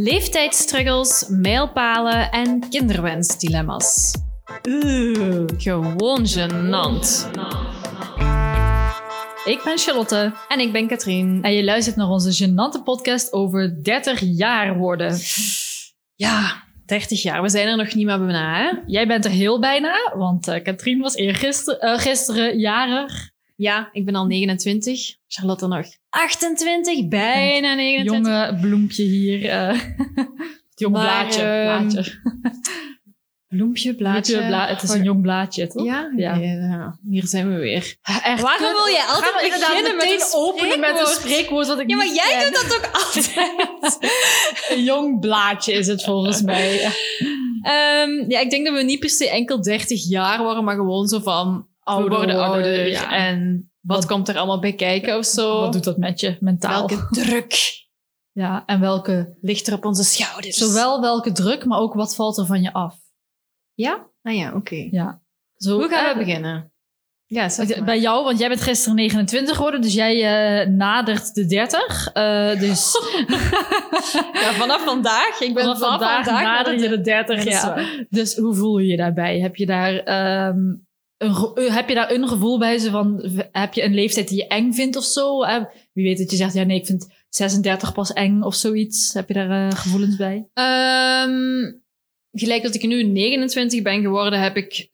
Leeftijdsstruggles, mijlpalen en kinderwensdilemma's. Gewoon gênant. Ik ben Charlotte En ik ben Katrien. en je luistert naar onze gênante podcast over 30 jaar worden. Ja, 30 jaar. We zijn er nog niet meer bijna, hè? Jij bent er heel bijna, want eh Katrien was eergisteren uh, gisteren jarig. Ja, ik ben al 29. Charlotte nog 28, bijna 29. Jonge bloempje hier. eh het jong Maar, blaadje. ehm, blaadje. Bloempje, blaadje. Bloempje, bla- het is een jong blaadje, toch? Ja? Ja. Ja. ja, hier zijn we weer. Echt, Waarom wil jij altijd Gaan inderdaad beginnen met meteen een openen met een spreekwoord? wat ik Ja, maar niet jij ken. doet dat ook altijd. Een jong blaadje is het volgens mij. Ehm, ja, ik denk dat we niet per se enkel 30 jaar worden, maar gewoon zo van Ouder worden worden, ouder. ja. En wat, Wat- komt er allemaal bij kijken of zo? Wat doet dat met je mentaal? Welke druk Ja, en welke, ligt er op onze schouders? zowel welke druk, maar ook wat valt er van je af? Ja? Ah ja, oké. Ja. Zo, Hoe gaan we eh, beginnen? Ja, zeg. Bij jou, want jij bent gisteren 29 geworden, dus jij eh, nadert de 30. Eh, dus ja, vanaf vandaag. Ik ben vanaf vanaf vandaag, vandaag nader je de- de 30. Ja. Dus hoe voel je je daarbij? Heb je daar, ehm, eh, heb je daar een gevoel bij? Zo van, heb je een leeftijd die je eng vindt of zo? Eh, wie weet dat je zegt, ja nee, ik vind 36 pas eng of zoiets. Heb je daar eh, gevoelens bij? Ehm, gelijk dat ik nu 29 ben geworden, heb ik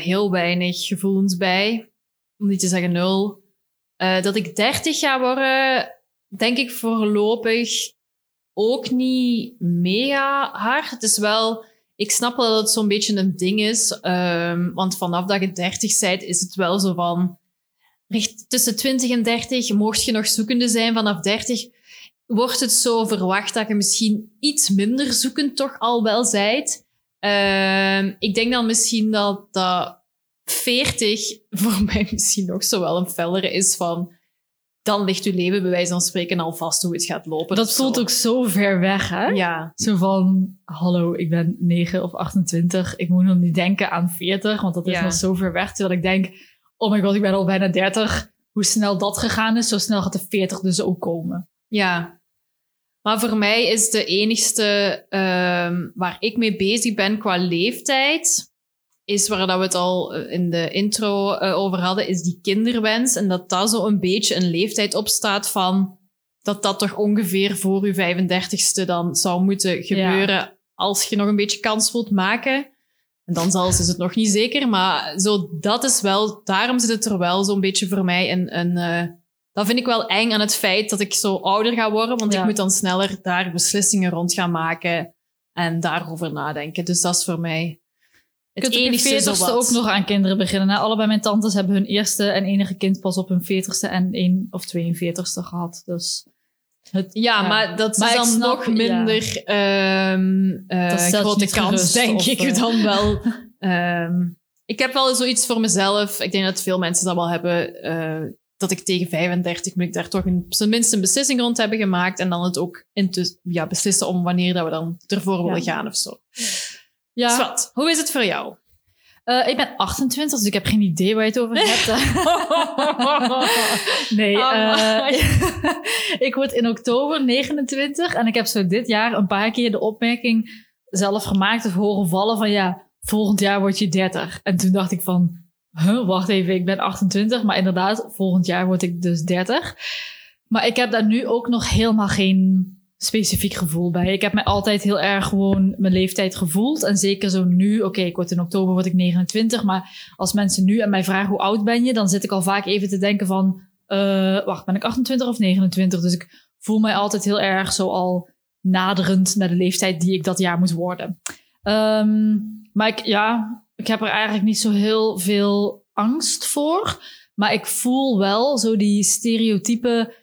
heel weinig gevoelens bij. Om niet te zeggen nul. Dat ik 30 ga worden, denk ik voorlopig ook niet mega hard. Het is wel, ik snap wel dat het zo'n beetje een ding is. ehm, want vanaf dat je 30 bent, is het wel zo van. Richt, tussen 20 en 30 mocht je nog zoekende zijn. Vanaf 30 wordt het zo verwacht dat je misschien iets minder zoekend toch al wel zijt. Ehm, ik denk dan misschien dat dat 40 voor mij misschien nog zo wel een fellere is van dan ligt uw leven bij wijze van spreken al vast hoe het gaat lopen. Dat voelt zo. ook zo ver weg, hè? Ja, Zo van, hallo, ik ben 9 of 28. Ik moet nog niet denken aan 40, want dat is Ja. nog zo ver weg. Terwijl ik denk, oh my god, ik ben al bijna 30. Hoe snel dat gegaan is, zo snel gaat de 40 dus ook komen. ja. Maar voor mij is de enigste ehm, waar ik mee bezig ben qua leeftijd, is waar dat we het al eh, in de intro eh, over hadden, is die kinderwens. En dat dat zo een beetje een leeftijd opstaat van dat dat toch ongeveer voor je 35ste dan zou moeten gebeuren als je nog een beetje kans wilt maken. En dan zelfs is het nog niet zeker, maar zo, dat is wel, daarom zit het er wel zo'n beetje voor mij een, een eh, dat vind ik wel eng aan het feit dat ik zo ouder ga worden, want Ja. ik moet dan sneller daar beslissingen rond gaan maken en daarover nadenken. Dus dat is voor mij het kunt op je enigste 40ste zowat. ook nog aan kinderen beginnen. Hè? Allebei mijn tantes hebben hun eerste en enige kind pas op hun 40ste en 1 of 42ste gehad. Dus het, Ja, Ja. maar dat Maar is dan snap- nog minder ehm, eh, je grote kans, denk of, ik eh, dan wel. Ehm, ik heb wel zoiets voor mezelf. Ik denk dat veel mensen dat wel hebben. eh, dat ik tegen 35 moet ik daar toch een, zijn minst een beslissing rond hebben gemaakt. En dan het ook in te, ja, beslissen om wanneer dat we dan ervoor willen gaan of zo. ja. Swat, hoe is het voor jou? Eh, ik ben 28, dus ik heb geen idee waar je het over hebt. nee, Amai. eh, ik word in oktober 29 en ik heb zo dit jaar een paar keer de opmerking zelf gemaakt of horen vallen van ja, volgend jaar word je 30. En toen dacht ik van, huh, wacht even, ik ben 28, maar inderdaad, volgend jaar word ik dus 30. Maar ik heb daar nu ook nog helemaal geen specifiek gevoel bij. Ik heb mij altijd heel erg gewoon mijn leeftijd gevoeld. En zeker zo nu, oké, ik word in oktober word ik 29. Maar als mensen nu aan mij vragen hoe oud ben je, dan zit ik al vaak even te denken van, eh, wacht, ben ik 28 of 29? Dus ik voel mij altijd heel erg zo al naderend naar de leeftijd die ik dat jaar moet worden. Ehm, maar ik, ja, ik heb er eigenlijk niet zo heel veel angst voor. Maar ik voel wel zo die stereotype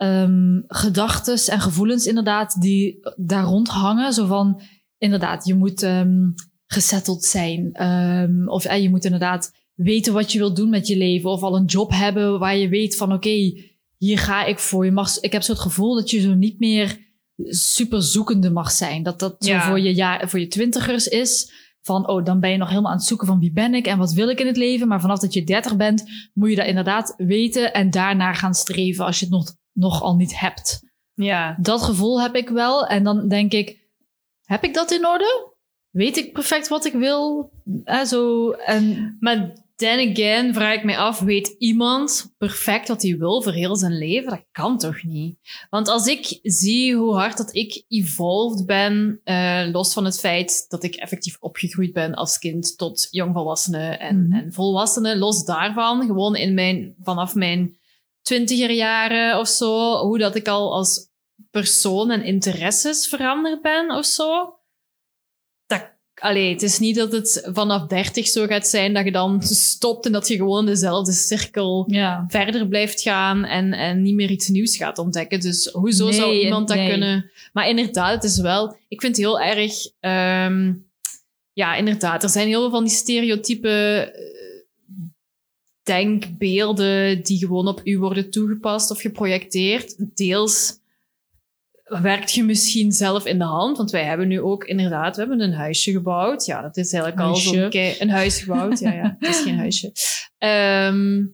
ehm gedachtes en gevoelens inderdaad die daar rond hangen. Zo van, inderdaad, je moet ehm gesetteld zijn. Ehm, of eh, je moet inderdaad weten wat je wilt doen met je leven. Of al een job hebben waar je weet van, oké, hier ga ik voor. Je mag, ik heb zo het gevoel dat je zo niet meer super zoekende mag zijn. Dat dat zo voor je, ja, voor je twintigers is. Van, oh, dan ben je nog helemaal aan het zoeken van wie ben ik en wat wil ik in het leven. Maar vanaf dat je dertig bent, moet je dat inderdaad weten en daarna gaan streven als je het nog, nog al niet hebt. Ja. Dat gevoel heb ik wel. En dan denk ik, heb ik dat in orde? Weet ik perfect wat ik wil? En zo, en Maar then again vraag ik mij af, weet iemand perfect wat hij wil voor heel zijn leven? Dat kan toch niet? Want als ik zie hoe hard dat ik evolved ben, eh, los van het feit dat ik effectief opgegroeid ben als kind tot jongvolwassene en, Mhm. en volwassene, los daarvan, gewoon in mijn, vanaf mijn twintiger jaren of zo, hoe dat ik al als persoon en interesses veranderd ben of zo. Dat, allee, het is niet dat het vanaf 30 zo gaat zijn dat je dan stopt en dat je gewoon dezelfde cirkel ja. verder blijft gaan en, en niet meer iets nieuws gaat ontdekken. Dus hoezo Nee, zou iemand dat nee. kunnen... Maar inderdaad, het is wel... Ik vind het heel erg... ehm, ja, inderdaad. Er zijn heel veel van die stereotype eh, denkbeelden die gewoon op u worden toegepast of geprojecteerd. Deels werkt je misschien zelf in de hand, want wij hebben nu ook inderdaad, we hebben een huisje gebouwd. Ja, dat is eigenlijk al zo'n kei- een huis gebouwd. Ja, ja, het is geen huisje. Ehm,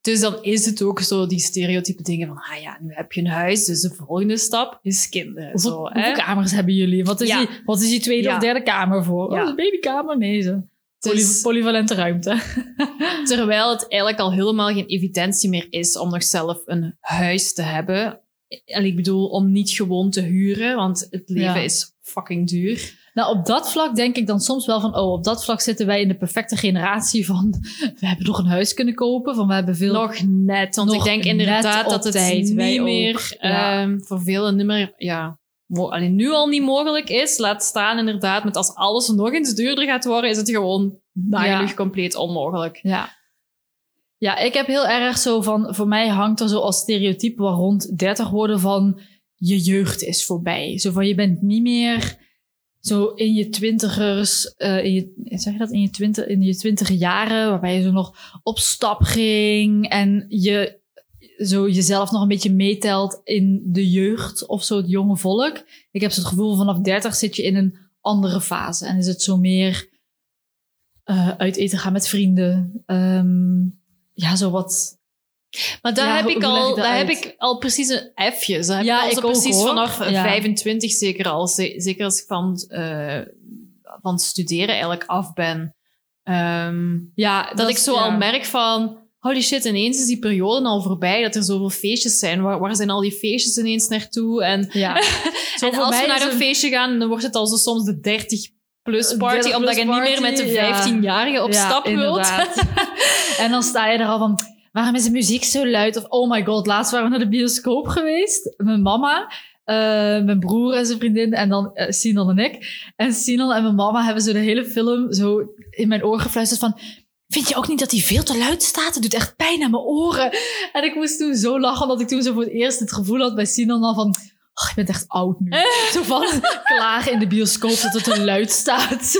dus dan is het ook zo die stereotype dingen van, ah ja, nu heb je een huis, dus de volgende stap is kinderen. Hoeveel, Zo, hoeveel hè? kamers hebben jullie? Wat is, Ja. die, wat is die tweede Ja. of derde kamer voor? Ja. Oh, babykamer? Nee, zo. Dus- polyvalente ruimte. Terwijl het eigenlijk al helemaal geen evidentie meer is om nog zelf een huis te hebben. En ik bedoel, om niet gewoon te huren, want het leven Ja. is fucking duur. Nou, op dat vlak denk ik dan soms wel van, oh, op dat vlak zitten wij in de perfecte generatie van, we hebben nog een huis kunnen kopen, van we hebben veel... Nog net, want Nog ik denk inderdaad dat het tijd, niet wij meer Ja. ehm, voor velen niet meer, ja, mo- allee, nu al niet mogelijk is. Laat staan inderdaad, met als alles nog eens duurder gaat worden, is het gewoon nagenoeg Ja. compleet onmogelijk. Ja. Ja, ik heb heel erg zo van, voor mij hangt er zo als stereotype waar rond 30 worden van, je jeugd is voorbij. Zo van, je bent niet meer zo in je twintigers, eh in je, zeg je dat, in je, twintig, in je twintige jaren, waarbij je zo nog op stap ging en je zo jezelf nog een beetje meetelt in de jeugd of zo het jonge volk. Ik heb zo het gevoel vanaf 30 zit je in een andere fase en is het zo meer eh uit eten gaan met vrienden. Ehm, ja, zo wat. Maar daar, Ja, heb, ik al, daar heb ik al precies een F'je. Heb Ja, ik, al ik ook, precies hoor. vanaf Ja. 25 zeker al. Zeker als ik van, eh, van studeren eigenlijk af ben. Ehm, Ja, dat, ik zo ja. al merk van... Holy shit, ineens is die periode al voorbij. Dat er zoveel feestjes zijn. Waar, waar zijn al die feestjes ineens naartoe? En, Ja. En als we naar een feestje gaan, dan wordt het al zo soms de 30 plus party. 30 omdat je niet meer met de party, ja. 15-jarige op Ja, stap wilt. en dan sta je er al van, waarom is de muziek zo luid? Of, oh my god, laatst waren we naar de bioscoop geweest. Mijn mama, eh, mijn broer en zijn vriendin en dan Sinan en ik. En Sinan en mijn mama hebben zo de hele film zo in mijn oor gefluisterd van... Vind je ook niet dat hij veel te luid staat? Het doet echt pijn aan mijn oren. En ik moest toen zo lachen, omdat ik toen zo voor het eerst het gevoel had bij Sinan al van... Oh, je bent echt oud nu. Zo van klagen in de bioscoop dat het te luid staat.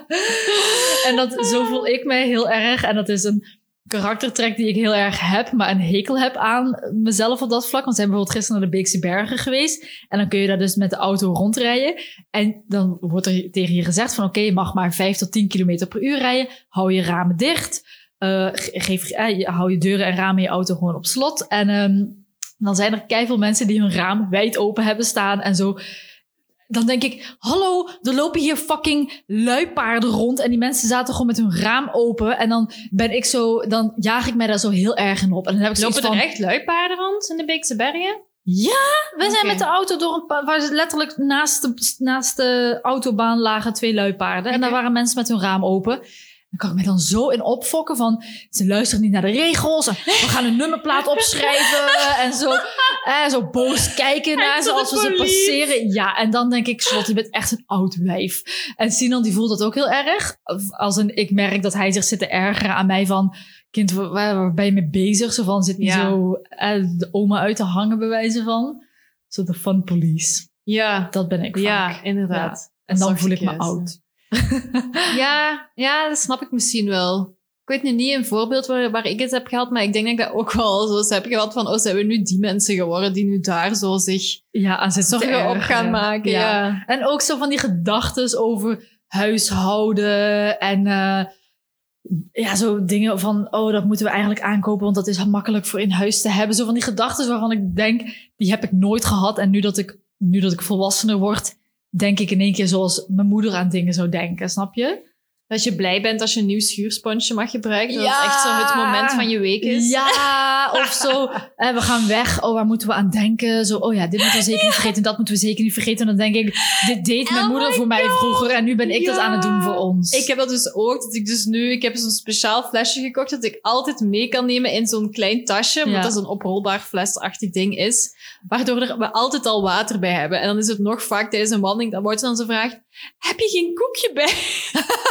en dat, zo voel ik mij heel erg. En dat is een karaktertrek die ik heel erg heb, maar een hekel heb aan mezelf op dat vlak. Want we zijn bijvoorbeeld gisteren naar de Beekse Bergen geweest. En dan kun je daar dus met de auto rondrijden. En dan wordt er tegen je gezegd van oké, je mag maar 5 tot 10 kilometer per uur rijden. Hou je ramen dicht. Eh, ge- geef, eh, hou je deuren en ramen in je auto gewoon op slot. En ehm, dan zijn er keiveel mensen die hun raam wijd open hebben staan en zo. Dan denk ik, hallo, er lopen hier fucking luipaarden rond. En die mensen zaten gewoon met hun raam open. En dan ben ik zo, dan jaag ik mij daar zo heel erg in op. En dan heb ik Lopen er van, echt luipaarden rond in de Beekse Bergen? we zijn met de auto door een paar, waar ze letterlijk naast de, naast de autobaan lagen twee luipaarden. En daar waren mensen met hun raam open. Dan kan ik me dan zo in opfokken van, ze luisteren niet naar de regels. En we gaan een nummerplaat opschrijven. en zo, en zo boos kijken naar ze als we ze passeren. Ja, en dan denk ik, Slot, je bent echt een oud wijf. En Sinan die voelt dat ook heel erg. Als een, ik merk dat hij zich zit te ergeren aan mij van... Kind, waar, waar ben je mee bezig? Zo van, zit niet Ja. zo eh, de oma uit te hangen, bij wijze van. Zo de fun police. Ja, Dat ben ik ja inderdaad. En dan voel ik me oud. Ja, ja, dat snap ik misschien wel. Ik weet nu niet een voorbeeld waar, waar ik het heb gehad, maar ik denk dat ik dat ook wel zo eens heb gehad van, oh, zijn we nu die mensen geworden die nu daar zo zich Ja, aan zorgen op gaan maken? Ja. En ook zo van die gedachtes over huishouden en eh, ja, zo dingen van, oh, dat moeten we eigenlijk aankopen, want dat is makkelijk voor in huis te hebben. Zo van die gedachten waarvan ik denk, die heb ik nooit gehad. En nu dat ik, nu dat ik volwassener word, denk ik in één keer zoals mijn moeder aan dingen zou denken, snap je? Dat je blij bent als je een nieuw schuursponsje mag gebruiken. Dat Ja. het echt zo het moment van je week is. Ja, of zo. eh, we gaan weg. Oh, waar moeten we aan denken? Zo, oh ja, dit moeten we zeker niet vergeten. Dat moeten we zeker niet vergeten. En dan denk ik, dit deed mijn Oh moeder voor mij vroeger. En nu ben ik dat aan het doen voor ons. Ik heb dat dus ook. Dat ik dus nu, ik heb zo'n speciaal flesje gekocht dat ik altijd mee kan nemen in zo'n klein tasje. Omdat dat zo'n oprolbaar flesachtig ding is. Waardoor er, we altijd al water bij hebben. En dan is het nog vaak tijdens een wandeling dat wordt dan zo vraagt, heb je geen koekje bij?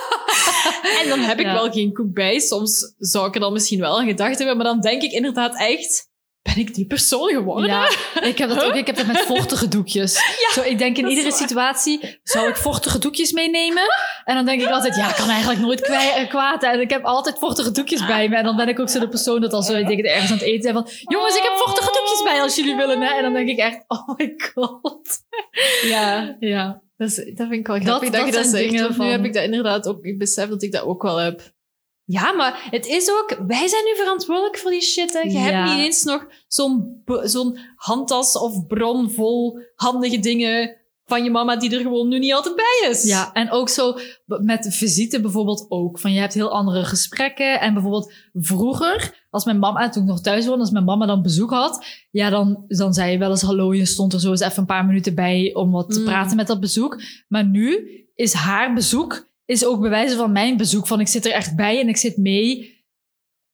en dan heb ik Ja. wel geen koek bij. Soms zou ik er dan misschien wel aan gedacht hebben. Maar dan denk ik inderdaad echt, ben ik die persoon geworden? Ja, ik heb dat ook. Ik heb dat met vochtige doekjes. Zo, ik denk in iedere situatie, zou ik vochtige doekjes meenemen? En dan denk ik altijd, ja, kan eigenlijk nooit eh, kwaad. En ik heb altijd vochtige doekjes bij me. En dan ben ik ook zo de persoon dat als denk ik, ergens aan het eten zijn van, jongens, ik heb vochtige doekjes bij als jullie willen. Hè? En dan denk ik echt, oh my god. ja. Ja. Dat, vind ik wel grappig dat, dat je dat zegt. nu heb ik dat inderdaad ook... Ik besef dat ik dat ook wel heb. Ja, maar het is ook... Wij zijn nu verantwoordelijk voor die shit. Hè. Je Ja. hebt niet eens nog zo'n zo'n handtas of bron vol handige dingen van je mama die er gewoon nu niet altijd bij is. Ja, en ook zo met visite bijvoorbeeld ook. Van je hebt heel andere gesprekken. En bijvoorbeeld vroeger, als mijn mama, toen ik nog thuis woonde, als mijn mama dan bezoek had, ja, dan, dan zei je wel eens hallo, je stond er zo eens even een paar minuten bij om wat te Mm. praten met dat bezoek. Maar nu is haar bezoek, is ook bewijzen van mijn bezoek. Van ik zit er echt bij en ik zit mee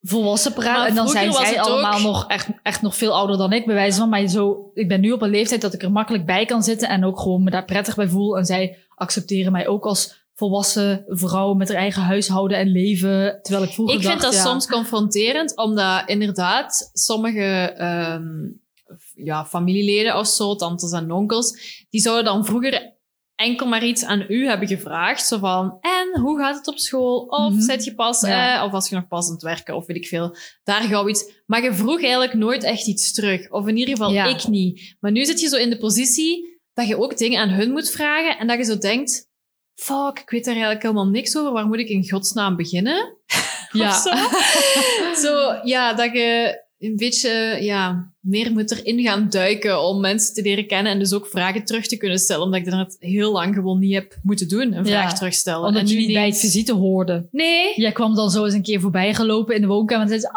volwassen praten. Maar En dan zijn zij allemaal ook- nog echt, echt nog veel ouder dan ik, bij wijze van. Maar zo, ik ben nu op een leeftijd dat ik er makkelijk bij kan zitten en ook gewoon me daar prettig bij voel. En zij accepteren mij ook als volwassen vrouw met haar eigen huishouden en leven. Terwijl ik vroeger Ik vind dat ja, soms confronterend, omdat inderdaad sommige ehm, ja, familieleden of zo, tantes en onkels, die zouden dan vroeger enkel maar iets aan u hebben gevraagd. Zo van, en hoe gaat het op school? Of Mhm. zit je pas, Ja. eh, of was je nog pas aan het werken, of weet ik veel. Daar gauw iets. Maar je vroeg eigenlijk nooit echt iets terug. Of in ieder geval Ja. ik niet. Maar nu zit je zo in de positie dat je ook dingen aan hun moet vragen en dat je zo denkt, fuck, ik weet daar eigenlijk helemaal niks over. Waar moet ik in godsnaam beginnen? Ja. zo. zo, ja, dat je een beetje ja, meer moet erin gaan duiken om mensen te leren kennen en dus ook vragen terug te kunnen stellen, omdat ik dat heel lang gewoon niet heb moeten doen, een vraag Ja, terugstellen. Omdat en je niet bij het visite hoorde. Nee. Jij kwam dan zo eens een keer voorbij gelopen in de woonkamer en zei ze, ah,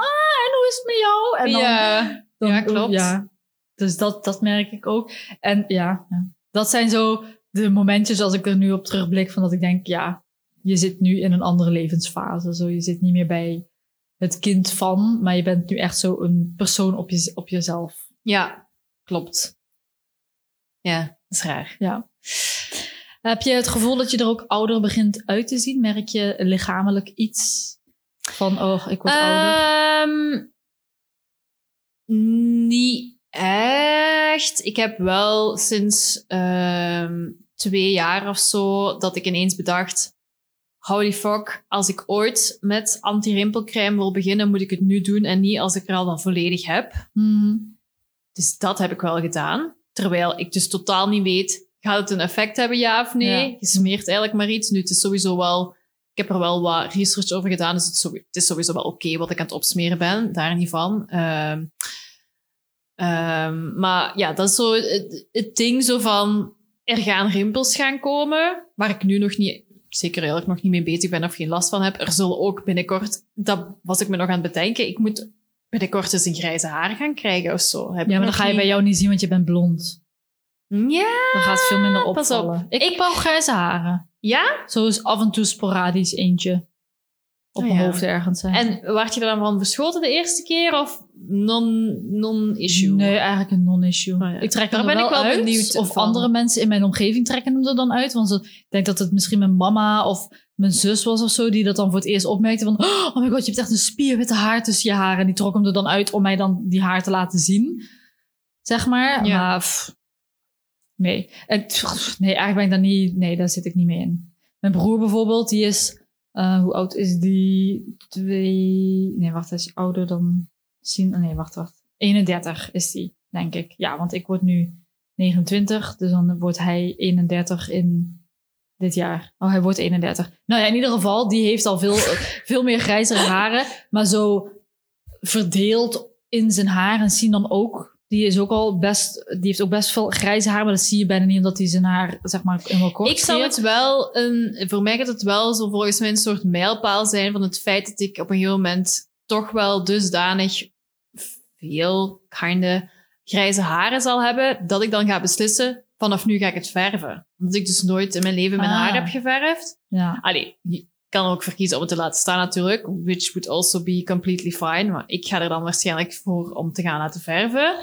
en hoe is het met jou? En dan, ja. dan- Ja, klopt. Ja. Dus dat, dat merk ik ook. En ja, ja, dat zijn zo de momentjes als ik er nu op terugblik van dat ik denk, ja, je zit nu in een andere levensfase. Zo, je zit niet meer bij het kind van, maar je bent nu echt zo een persoon op, je, op jezelf. ja, klopt. Ja, dat is raar. Ja. Heb je het gevoel dat je er ook ouder begint uit te zien? Merk je lichamelijk iets van, oh, ik word ouder? Ehm, niet echt. Ik heb wel sinds ehm, twee jaar of zo dat ik ineens bedacht. Holy fuck, als ik ooit met anti-rimpelcrème wil beginnen, moet ik het nu doen en niet als ik er al dan volledig heb. Mhm. Dus dat heb ik wel gedaan. Terwijl ik dus totaal niet weet, gaat het een effect hebben, ja of nee? Ja. Je smeert eigenlijk maar iets. Nu, het is sowieso wel... Ik heb er wel wat research over gedaan, dus het, is sowie- het is sowieso wel oké wat ik aan het opsmeren ben. Daar niet van. Ehm, ehm, maar ja, dat is zo het, het ding zo van... Er gaan rimpels gaan komen, waar ik nu nog niet... Zeker eigenlijk nog niet mee bezig ben of geen last van heb. Er zullen ook binnenkort... Dat was ik me nog aan het bedenken. Ik moet binnenkort eens een grijze haar gaan krijgen of zo. Heb Ja, maar dan nog ga je niet. bij jou niet zien, want je bent blond. Ja, Dan gaat het veel minder pas op. opvallen. Ik, ik wou grijze haren. ja? Zo is af en toe sporadisch eentje op Oh mijn ja. hoofd ergens zijn. En werd je er dan van verschoten de eerste keer of non- non-issue? Nee, eigenlijk een non-issue. Oh ja. Ik trek Daar er ben ik wel uit, benieuwd Of van. andere mensen in mijn omgeving trekken hem er dan uit. Want ik denk dat het misschien mijn mama of mijn zus was of zo... die dat dan voor het eerst opmerkte van... Oh my god, je hebt echt een spierwitte haar tussen je haren. En die trok hem er dan uit om mij dan die haar te laten zien. Zeg maar. Ja. Maar pff, nee. En, pff, nee, eigenlijk ben ik daar niet... Nee, daar zit ik niet mee in. Mijn broer bijvoorbeeld, die is... eh, hoe oud is die? Twee... Nee, wacht, hij is ouder dan... Zien, nee, wacht, wacht. 31 is die, denk ik. Ja, want ik word nu 29, dus dan wordt hij 31 in dit jaar. Oh, hij wordt 31. Nou ja, in ieder geval, die heeft al veel, veel meer grijzere haren. Maar zo verdeeld in zijn haar. En zien dan ook. Die is ook al best, die heeft ook best veel grijze haar, maar dat zie je bijna niet omdat hij zijn haar, zeg maar, helemaal kort Ik zou het wel, een, voor mij gaat het wel zo volgens mij een soort mijlpaal zijn van het feit dat ik op een gegeven moment toch wel dusdanig veel kinda grijze haren zal hebben, dat ik dan ga beslissen, vanaf nu ga ik het verven. Omdat ik dus nooit in mijn leven mijn Ah. haar heb geverfd. Ja. Allee, kan ook verkiezen om het te laten staan natuurlijk, which would also be completely fine. Maar ik ga er dan waarschijnlijk voor om te gaan laten verven.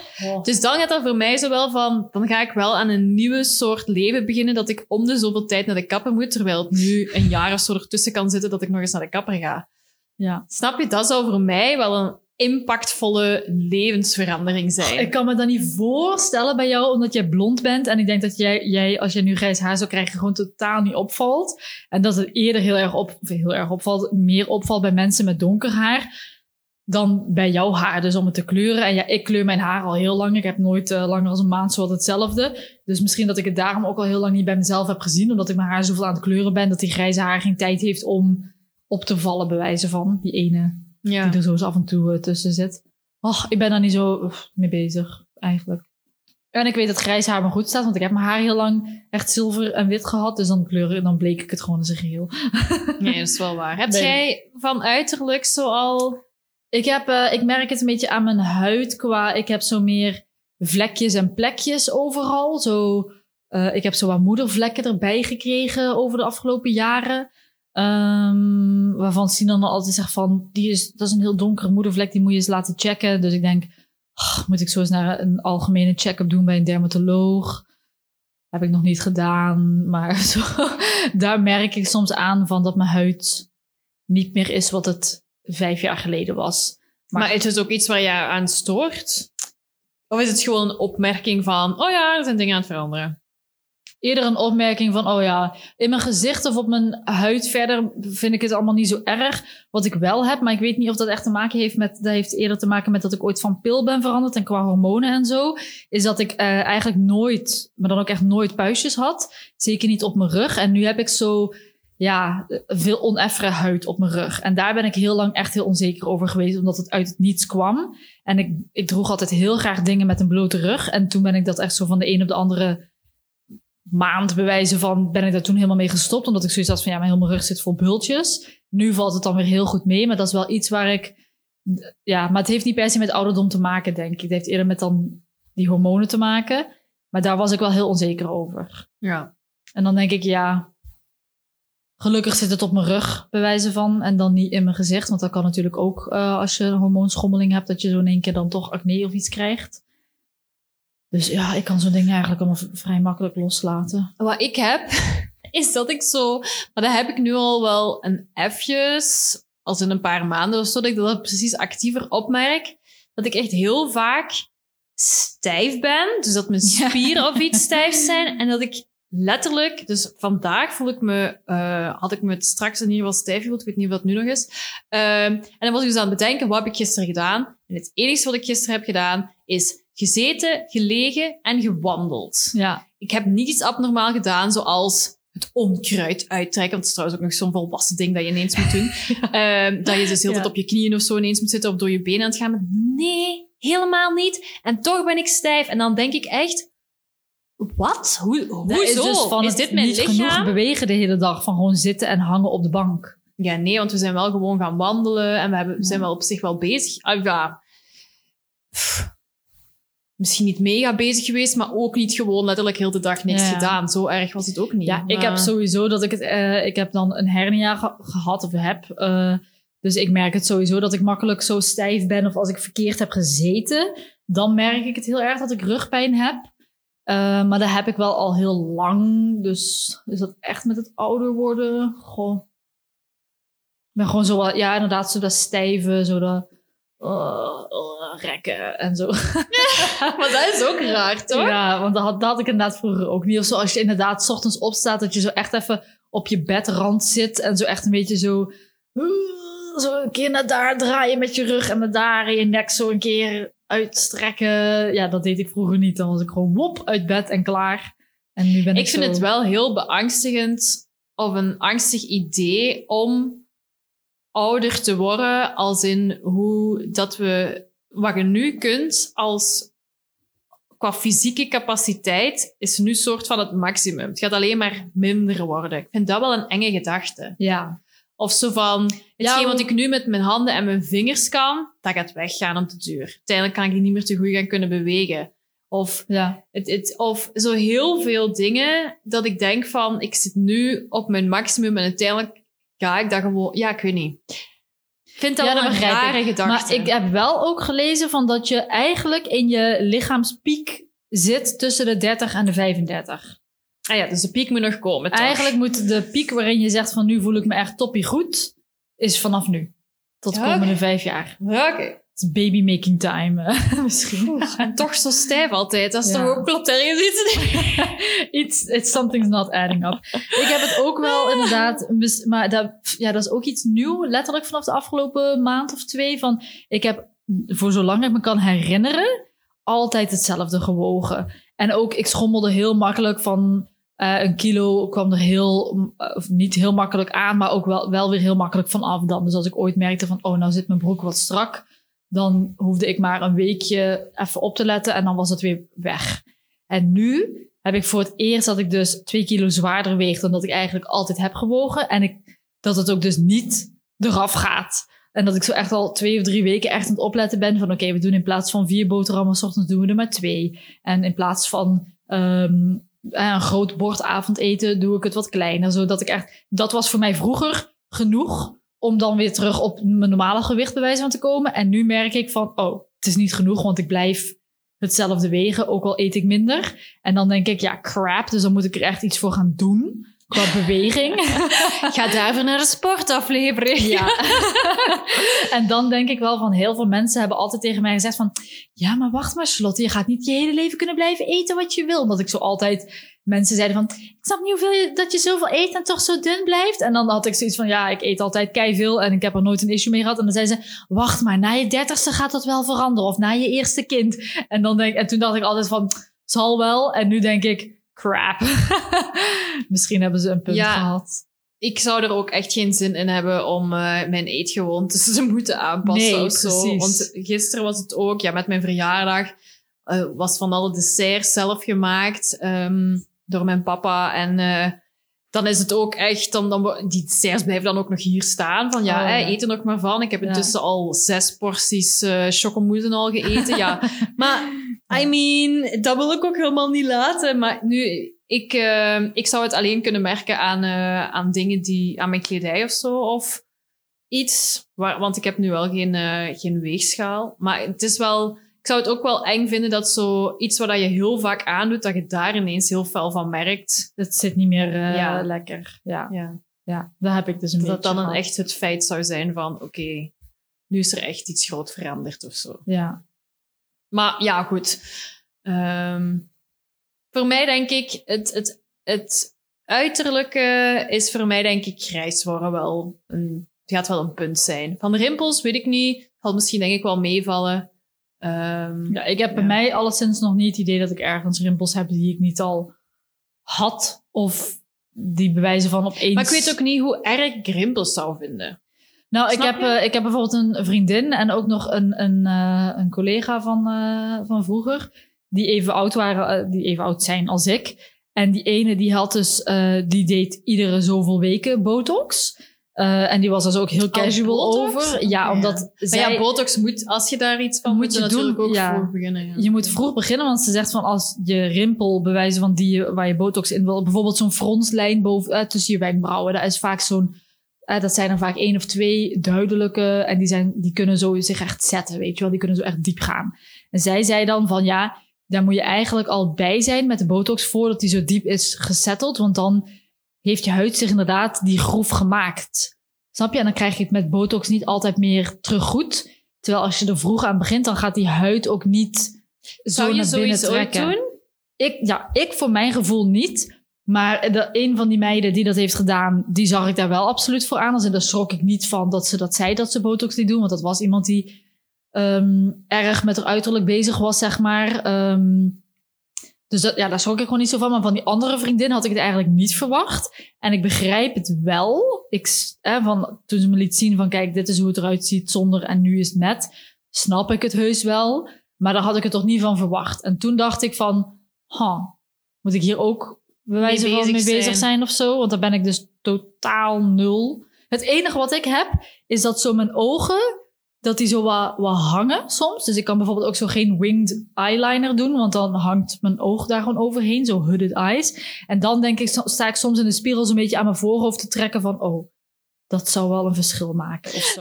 Dus dan gaat er voor mij zo wel van, dan ga ik wel aan een nieuwe soort leven beginnen, dat ik om de zoveel tijd naar de kapper moet, terwijl het nu een jaar of zo ertussen kan zitten dat ik nog eens naar de kapper ga. ja. Snap je? Dat zou voor mij wel een impactvolle levensverandering zijn. Ik kan me dat niet voorstellen bij jou, omdat jij blond bent. En ik denk dat jij, jij als je nu grijs haar zou krijgen, gewoon totaal niet opvalt. En dat het eerder heel erg, op, heel erg opvalt, meer opvalt bij mensen met donker haar dan bij jouw haar. Dus om het te kleuren. En ja, ik kleur mijn haar al heel lang. Ik heb nooit eh, langer dan een maand zo hetzelfde. Dus misschien dat ik het daarom ook al heel lang niet bij mezelf heb gezien. Omdat ik mijn haar zoveel aan het kleuren ben, dat die grijze haar geen tijd heeft om op te vallen, bij wijze van. Die ene ja. die er zo eens af en toe eh, tussen zit. Och, ik ben daar niet zo mee bezig, eigenlijk. En ik weet dat grijs haar me goed staat, want ik heb mijn haar heel lang echt zilver en wit gehad. Dus dan kleuren, dan bleek ik het gewoon in zijn geheel. Nee, dat is wel waar. Heb Nee. jij van uiterlijk zoal... Ik, heb, eh, ik merk het een beetje aan mijn huid qua... Ik heb zo meer vlekjes en plekjes overal. Zo, eh, ik heb zo wat moedervlekken erbij gekregen over de afgelopen jaren. Ehm, waarvan Sinan altijd zegt van... Die is, dat is een heel donkere moedervlek, die moet je eens laten checken. Dus ik denk, "Ah, moet ik zo eens naar een algemene check-up doen bij een dermatoloog? Heb ik nog niet gedaan. Maar zo, daar merk ik soms aan van dat mijn huid niet meer is wat het vijf jaar geleden was. Maar, Maar- is het ook iets waar je aan stoort? Of is het gewoon een opmerking van, oh ja, er zijn dingen aan het veranderen? Eerder een opmerking van, oh ja, in mijn gezicht of op mijn huid verder vind ik het allemaal niet zo erg. Wat ik wel heb, maar ik weet niet of dat echt te maken heeft met, dat heeft eerder te maken met dat ik ooit van pil ben veranderd en qua hormonen en zo. Is dat ik eh, eigenlijk nooit, maar dan ook echt nooit puistjes had. Zeker niet op mijn rug. En nu heb ik zo, ja, veel oneffere huid op mijn rug. En daar ben ik heel lang echt heel onzeker over geweest, omdat het uit het niets kwam. En ik, ik droeg altijd heel graag dingen met een blote rug. En toen ben ik dat echt zo van de een op de andere maand bewijzen van ben ik daar toen helemaal mee gestopt. Omdat ik zoiets had van ja, mijn hele rug zit vol bultjes. Nu valt het dan weer heel goed mee. Maar dat is wel iets waar ik... Ja, maar het heeft niet per se met ouderdom te maken, denk ik. Het heeft eerder met dan die hormonen te maken. Maar daar was ik wel heel onzeker over. Ja. En dan denk ik, ja... Gelukkig zit het op mijn rug, bewijzen van. En dan niet in mijn gezicht. Want dat kan natuurlijk ook eh, als je een hormoonschommeling hebt... dat je zo in één keer dan toch acne of iets krijgt. Dus ja, ik kan zo'n ding eigenlijk allemaal vrij makkelijk loslaten. Wat ik heb, is dat ik zo... Maar dat heb ik nu al wel een effjes, als in een paar maanden of zo, dat ik dat precies actiever opmerk. Dat ik echt heel vaak stijf ben. Dus dat mijn Ja. spieren of iets stijf zijn. En dat ik letterlijk... Dus vandaag voel ik me... eh, had ik me het straks in ieder geval stijf gevoeld. Ik weet niet of dat nu nog is. Ehm, en dan was ik dus aan het bedenken, wat heb ik gisteren gedaan? En het enige wat ik gisteren heb gedaan, is gezeten, gelegen en gewandeld. Ja, Ik heb niet iets abnormaal gedaan, zoals het onkruid uittrekken. Want het is trouwens ook nog zo'n volwassen ding dat je ineens moet doen. Ehm, dat je dus heel Ja. tijd op je knieën of zo ineens moet zitten of door je benen aan het gaan. Maar nee, helemaal niet. En toch ben ik stijf. En dan denk ik echt, wat? Hoe, Dat hoezo? is dus van is dit mijn niet genoeg bewegen de hele dag. Van gewoon zitten en hangen op de bank. Ja, nee, want we zijn wel gewoon gaan wandelen en we, hebben, we zijn wel op zich wel bezig. Ah, ja. Pff. Misschien niet mega bezig geweest, maar ook niet gewoon letterlijk heel de dag niks Ja. gedaan. Zo erg was het ook niet. Ja, ik heb sowieso dat ik het... eh, ik heb dan een hernia ge- gehad of heb. eh, dus ik merk het sowieso dat ik makkelijk zo stijf ben. Of als ik verkeerd heb gezeten, dan merk ik het heel erg dat ik rugpijn heb. Eh, maar dat heb ik wel al heel lang. Dus is dat echt met het ouder worden? Goh. Ik ben gewoon zo wat... Ja, inderdaad, zo dat stijve, zo dat... eh, eh, rekken en zo. Maar dat is ook raar, toch? Ja, want dat had, dat had ik inderdaad vroeger ook niet. Of zo als je inderdaad 's ochtends opstaat, dat je zo echt even op je bedrand zit en zo echt een beetje zo... Zo een keer naar daar draaien met je rug en naar daar en je nek zo een keer uitstrekken. Ja, dat deed ik vroeger niet. Dan was ik gewoon wop uit bed en klaar. En nu ben ik, Ik vind zo- het wel heel beangstigend of een angstig idee om ouder te worden, als in hoe dat we wat je nu kunt als qua fysieke capaciteit is nu soort van het maximum. Het gaat alleen maar minder worden. Ik vind dat wel een enge gedachte. Ja. Of zo van, hetgeen wat ik nu met mijn handen en mijn vingers kan, dat gaat weggaan om de duur. Uiteindelijk kan ik niet meer te goed gaan kunnen bewegen. Of Ja. het, het, of zo heel veel dingen dat ik denk van, ik zit nu op mijn maximum en uiteindelijk ga ik dat gewoon... Ja, ik weet niet. Ik vind dat Ja, dat een rare gedachte. Maar ik heb wel ook gelezen van dat je eigenlijk in je lichaamspiek zit tussen de 30 en de 35. Ah ja, dus de piek moet nog komen, toch? Eigenlijk moet de piek waarin je zegt van nu voel ik me echt toppie goed, is vanaf nu. Tot de Ja, komende vijf jaar. Ja, Oké. Baby making time eh, misschien. En toch zo stijf altijd. Dat is Ja. toch ook klopt ergens iets? Iets, it's something's not adding up. Ik heb het ook wel inderdaad, mis- maar dat, ja, dat is ook iets nieuw, letterlijk vanaf de afgelopen maand of twee. Van, ik heb voor zolang ik me kan herinneren, altijd hetzelfde gewogen. En ook, ik schommelde heel makkelijk van eh, een kilo, kwam er heel, of niet heel makkelijk aan, maar ook wel, wel weer heel makkelijk van af dan. Dus als ik ooit merkte van, oh, nou zit mijn broek wat strak, dan hoefde ik maar een weekje even op te letten en dan was het weer weg. En nu heb ik voor het eerst dat ik dus twee kilo zwaarder weeg dan dat ik eigenlijk altijd heb gewogen. En ik, dat het ook dus niet eraf gaat. En dat ik zo echt al twee of drie weken echt aan het opletten ben van oké, we doen in plaats van vier boterhammen, s ochtends doen we er maar twee. En in plaats van ehm, een groot bord avondeten doe ik het wat kleiner. Zodat ik echt, dat was voor mij vroeger genoeg om dan weer terug op mijn normale gewicht bij wijze van te komen. En nu merk ik van, oh, het is niet genoeg, want ik blijf hetzelfde wegen, ook al eet ik minder. En dan denk ik, ja, crap, dus dan moet ik er echt iets voor gaan doen qua beweging. Ga daarvoor naar de sportaflevering. Ja. en dan denk ik wel van heel veel mensen hebben altijd tegen mij gezegd van ja, maar wacht maar Charlotte, je gaat niet je hele leven kunnen blijven eten wat je wil. Omdat ik zo altijd mensen zeiden van ik snap niet hoeveel je, dat je zoveel eet en toch zo dun blijft. En dan had ik zoiets van ja, ik eet altijd kei veel en ik heb er nooit een issue mee gehad. En dan zeiden ze wacht maar, na je dertigste gaat dat wel veranderen of na je eerste kind. En dan denk en toen dacht ik altijd van zal wel. En nu denk ik crap. Misschien hebben ze een punt Ja. gehad. Ik zou er ook echt geen zin in hebben om eh, mijn eetgewoontes te moeten aanpassen Nee, of zo. Want gisteren was het ook, ja, met mijn verjaardag, eh, was van alle desserts zelf gemaakt ehm, door mijn papa. En eh, dan is het ook echt, dan, dan, die desserts blijven dan ook nog hier staan. Van ja, Oh, hè, ja. eet er nog maar van. Ik heb Ja. intussen al zes porties chocomousse al gegeten. ja, maar I mean, dat wil ik ook helemaal niet laten. Maar nu, ik, eh, ik zou het alleen kunnen merken aan, aan dingen die, aan mijn kledij of zo. Of iets, waar, want ik heb nu wel geen, geen weegschaal. Maar het is wel, ik zou het ook wel eng vinden dat zo iets wat je heel vaak aandoet, dat je daar ineens heel fel van merkt. Het zit niet meer eh, Ja. lekker. Ja. Ja. ja, daar heb ik dus een Dat beetje dat dan van. echt het feit zou zijn van, oké, nu is er echt iets groot veranderd of zo. Ja. Maar ja, goed. Ehm, voor mij denk ik, het, het, het uiterlijke is voor mij denk ik grijs worden wel een, het gaat wel een punt zijn. Van de rimpels weet ik niet. Zal misschien denk ik wel meevallen. Ehm, ja, ik heb bij mij alleszins nog niet het idee dat ik ergens rimpels heb die ik niet al had. Of die bewijzen van opeens... Maar ik weet ook niet hoe erg ik rimpels zou vinden. Nou, ik heb, eh, ik heb bijvoorbeeld een vriendin en ook nog een, een, eh, een collega van, eh, van vroeger. Die even oud waren, die even oud zijn als ik. En die ene die had dus, die deed iedere zoveel weken botox. Eh, en die was dus ook heel casual over. Ja, omdat Maar zij... ja, botox moet, als je daar iets van Moet moet, je je natuurlijk doen, ook ja. vroeg beginnen. Ja. Je moet vroeg beginnen, want ze zegt van als je rimpel bewijzen van die waar je botox in wil, bijvoorbeeld zo'n fronslijn boven, eh, tussen je wenkbrauwen, dat is vaak zo'n, eh, dat zijn er vaak één of twee duidelijke en die, zijn, die kunnen zo zich echt zetten, weet je wel, die kunnen zo echt diep gaan. En zij zei dan van ja, daar moet je eigenlijk al bij zijn met de botox voordat die zo diep is gesetteld, want dan heeft je huid zich inderdaad die groef gemaakt. Snap je? En dan krijg je het met botox niet altijd meer terug goed. Terwijl als je er vroeg aan begint, dan gaat die huid ook niet zo Zou je naar binnen zoiets ooit trekken. doen? Ik, ja, ik voor mijn gevoel niet. Maar de, een van die meiden die dat heeft gedaan, die zag ik daar wel absoluut voor aan. Dus daar schrok ik niet van dat ze dat zei dat ze botox niet doen. Want dat was iemand die ehm, erg met haar uiterlijk bezig was, zeg maar. Ehm, Dus dat, ja, daar schrok ik gewoon niet zo van. Maar van die andere vriendin had ik het eigenlijk niet verwacht. En ik begrijp het wel. Ik, van, toen ze me liet zien van kijk, dit is hoe het eruit ziet zonder en nu is het met. Snap ik het heus wel. Maar daar had ik het toch niet van verwacht. En toen dacht ik van, huh, moet ik hier ook bij wijze van mee bezig zijn. zijn of zo? Want daar ben ik dus totaal nul. Het enige wat ik heb, is dat zo mijn ogen, dat die zo wat, wat hangen soms. Dus ik kan bijvoorbeeld ook zo geen winged eyeliner doen, want dan hangt mijn oog daar gewoon overheen, zo hooded eyes. En dan denk ik, sta ik soms in de spiegel zo'n beetje aan mijn voorhoofd te trekken van, oh, dat zou wel een verschil maken of zo.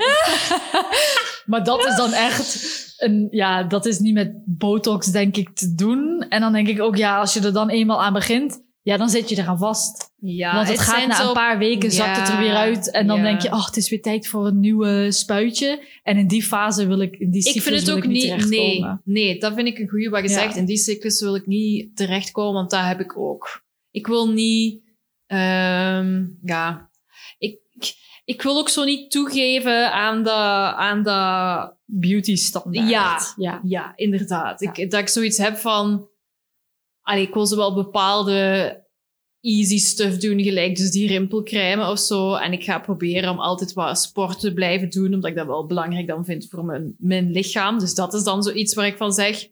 maar dat is dan echt een, ja, dat is niet met botox denk ik te doen. En dan denk ik ook, ja, als je er dan eenmaal aan begint, ja, dan zit je eraan vast. Ja, Want het, gaat na een paar weken, zakt het er weer uit. En dan ja. denk je, ach, het is weer tijd voor een nieuwe spuitje. En in die fase wil ik, in die Ik cyclus vind het ook ik niet, niet. Nee, nee, dat vind ik een goede wat je zegt. In die cyclus wil ik niet terechtkomen, want dat heb ik ook. Ik wil niet. ehm, ja, ik, ik, ik wil ook zo niet toegeven aan de. Aan de Beauty standaard. Ja. ja. ja, inderdaad. Ik, dat ik zoiets heb van. Allee, ik wil zo wel bepaalde easy stuff doen, gelijk dus die rimpelcrème of zo. En ik ga proberen om altijd wat sport te blijven doen, omdat ik dat wel belangrijk dan vind voor mijn, mijn lichaam. Dus dat is dan zoiets waar ik van zeg,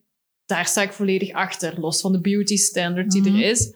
daar sta ik volledig achter, los van de beauty standard die Mhm. er is.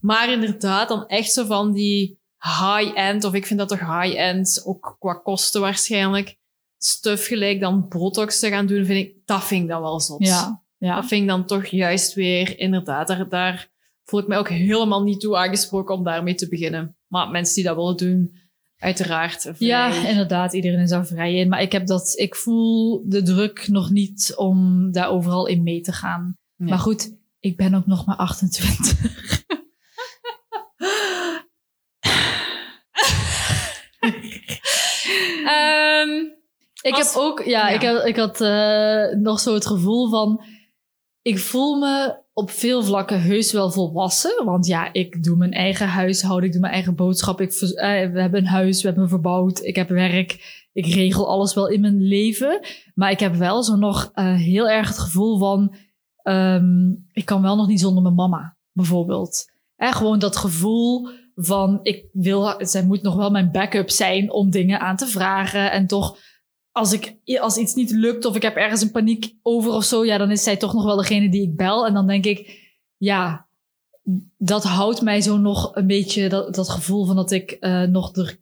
Maar inderdaad, dan echt zo van die high-end, of ik vind dat toch high-end, ook qua kosten waarschijnlijk, stuff gelijk dan botox te gaan doen, vind ik, dat vind ik dan wel zot. Ja. Ja. Dat vind ik dan toch juist weer, inderdaad, daar, daar voel ik mij ook helemaal niet toe aangesproken om daarmee te beginnen. Maar mensen die dat willen doen, uiteraard. vrij. Ja, inderdaad. Iedereen is daar vrij in. Maar ik, heb dat, ik voel de druk nog niet om daar overal in mee te gaan. Nee. Maar goed, ik ben ook nog maar 28. Ehm, Ik Als- heb ook, ja, Ja. ik, heb, ik had eh, nog zo het gevoel van, ik voel me op veel vlakken heus wel volwassen. Want ja, ik doe mijn eigen huishouden, ik doe mijn eigen boodschap. Ik, eh, we hebben een huis, we hebben verbouwd, ik heb werk. Ik regel alles wel in mijn leven. Maar ik heb wel zo nog eh, heel erg het gevoel van, ehm, ik kan wel nog niet zonder mijn mama, bijvoorbeeld. En gewoon dat gevoel van, ik wil, zij moet nog wel mijn backup zijn om dingen aan te vragen. En toch als, ik, als iets niet lukt of ik heb ergens een paniek over of zo, ja, dan is zij toch nog wel degene die ik bel. En dan denk ik, ja, dat houdt mij zo nog een beetje dat, dat gevoel van dat ik eh, nog er,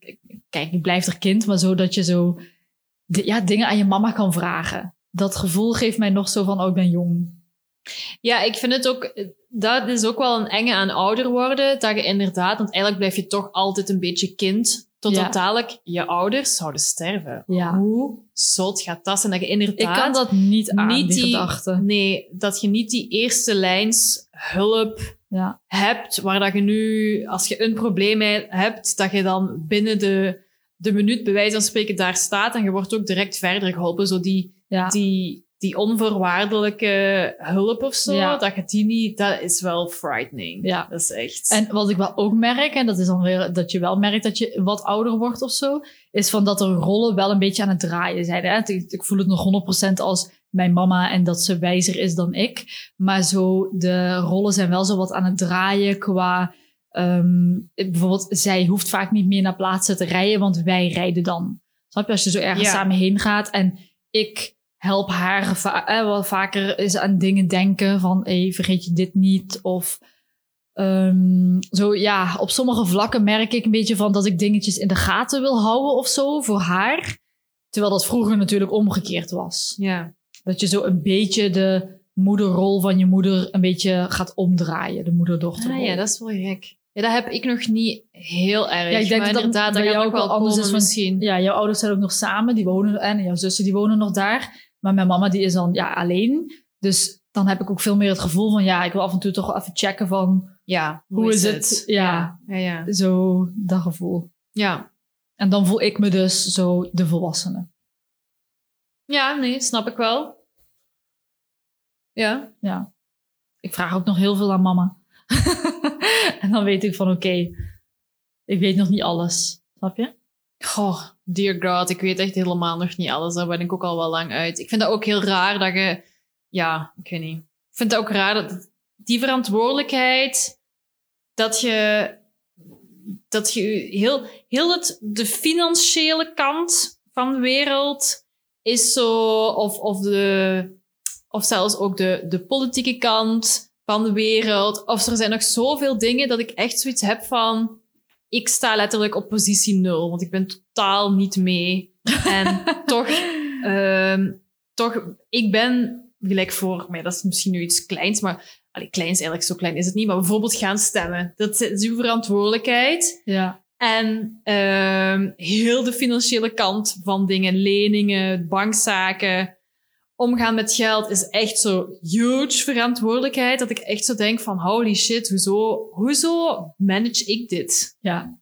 kijk, ik blijf er kind, maar zo dat je zo ja, dingen aan je mama kan vragen. Dat gevoel geeft mij nog zo van, oh, ik ben jong. ja, ik vind het ook, dat is ook wel een enge aan ouder worden. Dat je inderdaad, want eigenlijk blijf je toch altijd een beetje kind. Totdat Ja. dadelijk je ouders zouden sterven. Ja. Hoe zot gaat dat zijn? Dat je Ik inderdaad... kan dat niet aan, niet die, die- gedachte. Nee, dat je niet die eerste lijns hulp Ja. hebt, waar dat je nu, als je een probleem he- hebt, dat je dan binnen de, de minuut, bij wijze van spreken, daar staat en je wordt ook direct verder geholpen. Zo die, die, die onvoorwaardelijke hulp of zo, Ja. dat je die niet, dat is wel frightening. Ja. Dat is echt... En wat ik wel ook merk, en dat is dan weer dat je wel merkt dat je wat ouder wordt of zo, is van dat de rollen wel een beetje aan het draaien zijn. Hè? Ik, ik voel het nog 100% als mijn mama en dat ze wijzer is dan ik. Maar zo, de rollen zijn wel zo wat aan het draaien qua. ehm, bijvoorbeeld, zij hoeft vaak niet meer naar plaatsen te rijden, want wij rijden dan. Snap je? Als je zo ergens Ja. samen heen gaat en ik help haar va- eh, wel vaker eens aan dingen denken van, hey, vergeet je dit niet? Of Ehm, zo ja, op sommige vlakken merk ik een beetje van dat ik dingetjes in de gaten wil houden of zo voor haar. Terwijl dat vroeger natuurlijk omgekeerd was. ja. Dat je zo een beetje de moederrol van je moeder een beetje gaat omdraaien. De moeder-dochterrol. Ah, ja, dat is wel gek. Ja, dat heb ik nog niet heel erg. Ja, ik denk maar dat dat inderdaad, bij dat jou ook wel anders is, misschien. Ja, jouw ouders zijn ook nog samen. Die wonen, en jouw zussen die wonen nog daar. Maar mijn mama die is dan ja, alleen. Dus dan heb ik ook veel meer het gevoel van... Ja, ik wil af en toe toch even checken van... Ja, Hoe is het? Ja. Ja, ja. Zo, dat gevoel. ja. En dan voel ik me dus zo de volwassene. Ja, nee, snap ik wel. Ja. Ja. Ik vraag ook nog heel veel aan mama. en dan weet ik van oké, ik weet nog niet alles. Snap je? Goh, dear God, ik weet echt helemaal nog niet alles. Daar ben ik ook al wel lang uit. Ik vind dat ook heel raar dat je... Ja, ik weet niet. Ik vind het ook raar dat, die verantwoordelijkheid dat je, dat je heel, heel het, de financiële kant van de wereld is zo, of, of, de, of zelfs ook de, de politieke kant van de wereld. Of er zijn nog zoveel dingen dat ik echt zoiets heb van, ik sta letterlijk op positie nul, want ik ben totaal niet mee. En toch, ehm, toch, ik ben gelijk voor mij, dat is misschien nu iets kleins, maar allee, klein is eigenlijk zo klein is het niet, maar bijvoorbeeld gaan stemmen. Dat is uw verantwoordelijkheid. Ja. En ehm heel de financiële kant van dingen, leningen, bankzaken, omgaan met geld is echt zo huge verantwoordelijkheid. Dat ik echt zo denk van holy shit, hoezo, hoezo manage ik dit? Ja.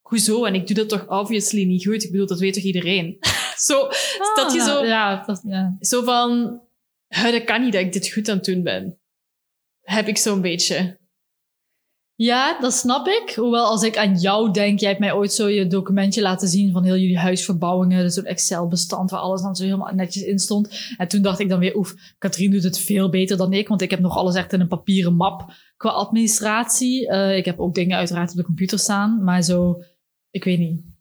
Hoezo? En ik doe dat toch obviously niet goed. Ik bedoel, dat weet toch iedereen? zo, dat je Ah, zo, Ja, dat, ja. zo van, "Huh, dat kan niet dat ik dit goed aan het doen ben. Heb ik zo'n beetje. Ja, dat snap ik. Hoewel als ik aan jou denk, jij hebt mij ooit zo je documentje laten zien van heel jullie huisverbouwingen. Dus zo'n Excel-bestand waar alles dan zo helemaal netjes in stond. En toen dacht ik dan weer, oef, Katrien doet het veel beter dan ik. Want ik heb nog alles echt in een papieren map qua administratie. Eh, ik heb ook dingen uiteraard op de computer staan. Maar zo, ik weet niet.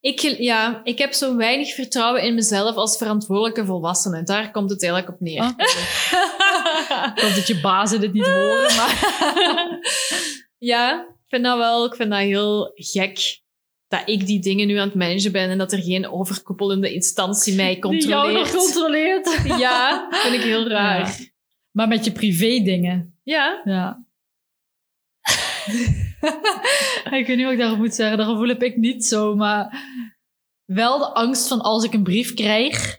Ik, ja, ik heb zo weinig vertrouwen in mezelf als verantwoordelijke volwassene. Daar komt het eigenlijk op neer. Ik hoop dat je bazen dit niet horen, maar... ja, ik vind dat wel, ik vind dat heel gek dat ik die dingen nu aan het managen ben en dat er geen overkoepelende instantie mij Die jou nog controleert. controleert. Ja, vind ik heel raar. Ja. Maar met je privé dingen. Ja. Ja. ik weet niet wat ik daarop moet zeggen. Dat gevoel heb ik niet zo. Maar wel de angst van als ik een brief krijg...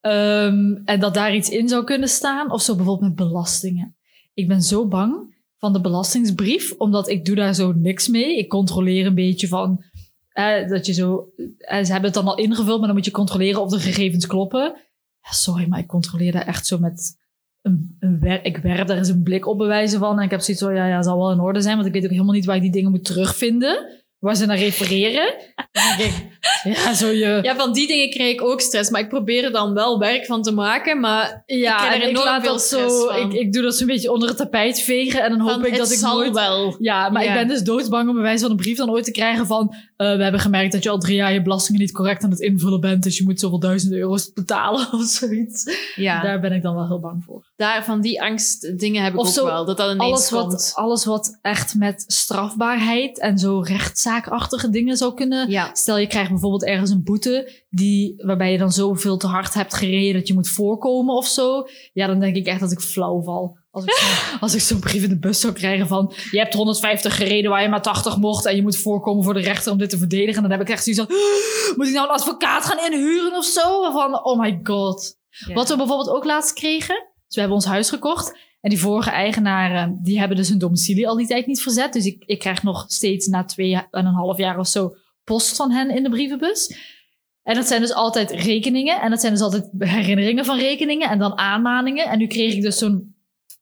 ehm, en dat daar iets in zou kunnen staan. Of zo bijvoorbeeld met belastingen. Ik ben zo bang van de belastingsbrief. Omdat ik doe daar zo niks mee. Ik controleer een beetje van... eh, dat je zo... ze hebben het dan al ingevuld, maar dan moet je controleren of de gegevens kloppen. Sorry, maar ik controleer daar echt zo met een, een wer ik werp daar eens een blik op bewijzen van. En ik heb zoiets van, ja, ja, zal wel in orde zijn. Want ik weet ook helemaal niet waar ik die dingen moet terugvinden. Waar ze naar refereren. Dan denk ik, ja, zo je... ja, van die dingen krijg ik ook stress. Maar ik probeer er dan wel werk van te maken. Maar Ja, krijg er ik laat veel dat zo... Ik, ik doe dat zo'n beetje onder het tapijt vegen. En dan hoop van, ik dat het ik zal nooit... wel. Ja, maar Ja. ik ben dus doodsbang om bewijs van een brief dan ooit te krijgen van... eh, we hebben gemerkt dat je al drie jaar je belastingen niet correct aan het invullen bent. Dus je moet zoveel duizend euro's betalen of zoiets. Ja, Daar ben ik dan wel heel bang voor. Daar van die angst dingen heb ik Of ook zo, wel. Dat dat ineens alles komt. wat, alles wat echt met strafbaarheid en zo rechtszaakachtige dingen zou kunnen. Ja. Stel je krijgt bijvoorbeeld ergens een boete die, waarbij je dan zoveel te hard hebt gereden dat je moet voorkomen of zo. Ja, dan denk ik echt dat ik flauw val. Als ik, zo, als ik zo'n brief in de bus zou krijgen van je hebt 150 gereden waar je maar 80 mocht en je moet voorkomen voor de rechter om dit te verdedigen. Dan heb ik echt zoiets van, moet ik nou een advocaat gaan inhuren of zo? Van, oh my god. Ja. Wat we bijvoorbeeld ook laatst kregen. We hebben ons huis gekocht. En die vorige eigenaren, die hebben dus hun domicilie al die tijd niet verzet. Dus ik, ik krijg nog steeds na twee en een half jaar of zo post van hen in de brievenbus. En dat zijn dus altijd rekeningen. En dat zijn dus altijd herinneringen van rekeningen. En dan aanmaningen. En nu kreeg ik dus zo'n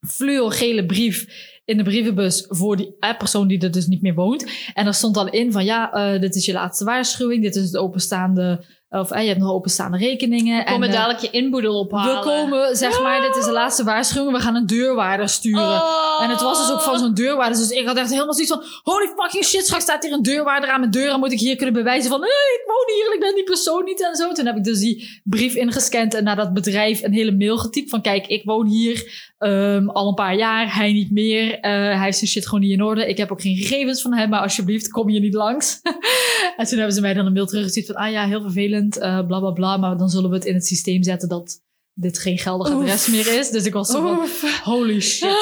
fluo-gele brief in de brievenbus voor die eh, persoon die er dus niet meer woont. En daar stond dan in van ja, eh, dit is je laatste waarschuwing. Dit is het openstaande, of je hebt nog openstaande rekeningen. We komen en, eh, dadelijk je inboedel ophalen. we komen, zeg maar, dit is de laatste waarschuwing. We gaan een deurwaarder sturen. Oh. En het was dus ook van zo'n deurwaarder. Dus ik had echt helemaal zoiets van... Holy fucking shit, straks staat hier een deurwaarder aan mijn deur. En moet ik hier kunnen bewijzen van... Hey, ik woon hier en ik ben die persoon niet en zo. Toen heb ik dus die brief ingescand en naar dat bedrijf een hele mail getypt. Van kijk, ik woon hier ehm, al een paar jaar. Hij niet meer. Eh, hij heeft zijn shit gewoon niet in orde. Ik heb ook geen gegevens van hem. Maar alsjeblieft, kom hier niet langs. en toen hebben ze mij dan een mail teruggestuurd van... Ah ja, heel vervelend, eh bla bla bla. Maar dan zullen we het in het systeem zetten dat dit geen geldig Oef. adres meer is. Dus ik was zo van... Holy shit.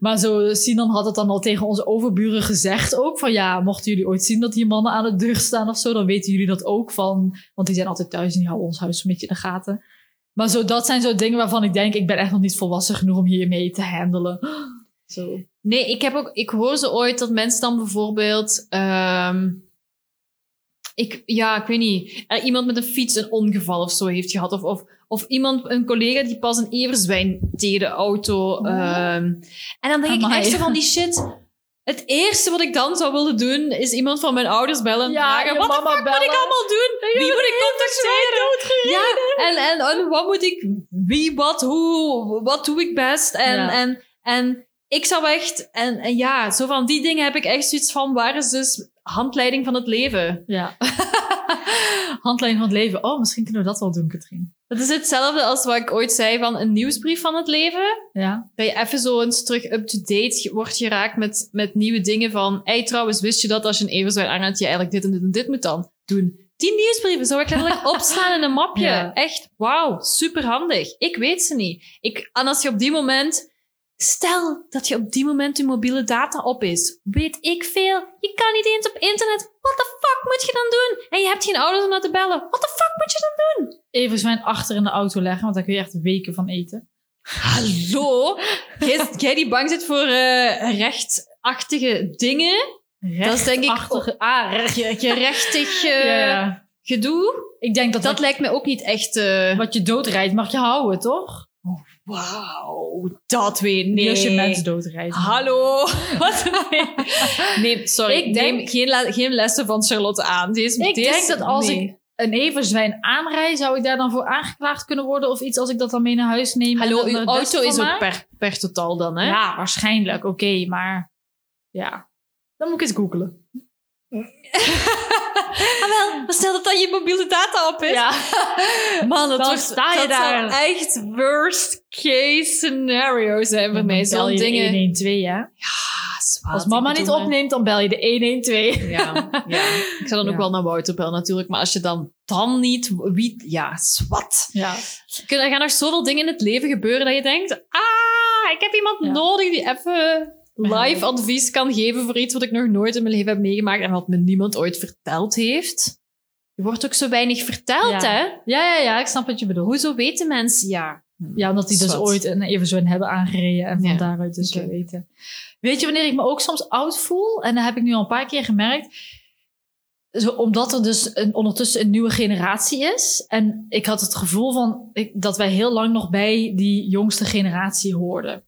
Maar zo, Sinan had het dan al tegen onze overburen gezegd ook. Van ja, mochten jullie ooit zien dat hier mannen aan de deur staan of zo, dan weten jullie dat ook van. Want die zijn altijd thuis en die houden ons huis een beetje in de gaten. Maar zo, dat zijn zo dingen waarvan ik denk, ik ben echt nog niet volwassen genoeg om hiermee te handelen. Zo. Nee, ik heb ook, ik hoor ze ooit dat mensen dan bijvoorbeeld, ehm, ik, ja, ik weet niet, er iemand met een fiets een ongeval of zo heeft gehad. Of, of, of iemand, een collega die pas een everzwijn tegen de auto. ehm. en dan denk ik echt zo van die shit. Het eerste wat ik dan zou willen doen, is iemand van mijn ouders bellen en Ja, vragen, wat mama moet ik allemaal doen? Wie moet ik contacteren? Ja, en, en, en wat moet ik, wie, wat, hoe, wat doe ik best? En, Ja. en, en ik zou echt... En, en ja, zo van die dingen heb ik echt zoiets van... Waar is dus handleiding van het leven? Ja. Handleiding van het leven. Oh, misschien kunnen we dat wel doen, Katrien. Dat is hetzelfde als wat ik ooit zei van een nieuwsbrief van het leven. Ja. Dat je even zo eens terug up-to-date wordt geraakt met, met nieuwe dingen van... Hey, trouwens, wist je dat als je een everzwaar aan hebt, je eigenlijk dit en dit en dit moet dan doen? Die nieuwsbrieven zou ik letterlijk opslaan in een mapje. Ja. Echt, wauw, superhandig. Ik weet ze niet. Ik, en als je op die moment... Stel dat je op die moment je mobiele data op is. Weet ik veel. Je kan niet eens op internet. What the fuck moet je dan doen? En je hebt geen ouders om naar te bellen. What the fuck moet je dan doen? Even zwijn achter in de auto leggen, want daar kun je echt weken van eten. Hallo? Jij, die bang zit voor eh, rechtachtige dingen? Dat is denk ik Ah, recht. Ge- gerechtig eh, Ja, gedoe. Ik denk dat Dat dat lijkt me ook niet echt... eh, wat je doodrijdt mag je houden, toch? Wauw, dat weet Niet als je mensen doodrijdt. Hallo? Wat? Nee. sorry. Ik denk- neem geen, le- geen lessen van Charlotte aan. Deze, Ik deze- denk dat als nee. ik een everzwijn aanrijd, zou ik daar dan voor aangeklaagd kunnen worden of iets als ik dat dan mee naar huis neem. Hallo, uw auto is ook per, per totaal dan, hè? Ja, waarschijnlijk. Oké, maar ja. Dan moet ik eens googelen. Ah, wel, maar stel dat dan je mobiele data op is. Ja. Man, dat, wordt, sta je dat daar. zou echt worst case scenario zijn voor mij. Zo'n dingen. 112, hè? Ah, zwaar, Als mama niet opneemt, dan bel je de 112. Ja, ja. Ik zou dan ook Ja. wel naar Wouter bellen natuurlijk. Maar als je dan, dan niet... Wie, ja, zwat. Ja. Er gaan nog zoveel dingen in het leven gebeuren dat je denkt... Ah, ik heb iemand Ja. nodig die even live advies kan geven voor iets wat ik nog nooit in mijn leven heb meegemaakt en wat me niemand ooit verteld heeft. Je wordt ook zo weinig verteld, Ja. hè? Ja, ja, ja, ik snap wat je bedoelt. Hoezo weten mensen? Ja. Ja, omdat die dus ooit een everzwijn hebben aangereden en van Ja. daaruit dus weten. Weet je wanneer ik me ook soms oud voel? En dat heb ik nu al een paar keer gemerkt. Zo, omdat er dus een, ondertussen een nieuwe generatie is. En ik had het gevoel van ik, dat wij heel lang nog bij die jongste generatie hoorden.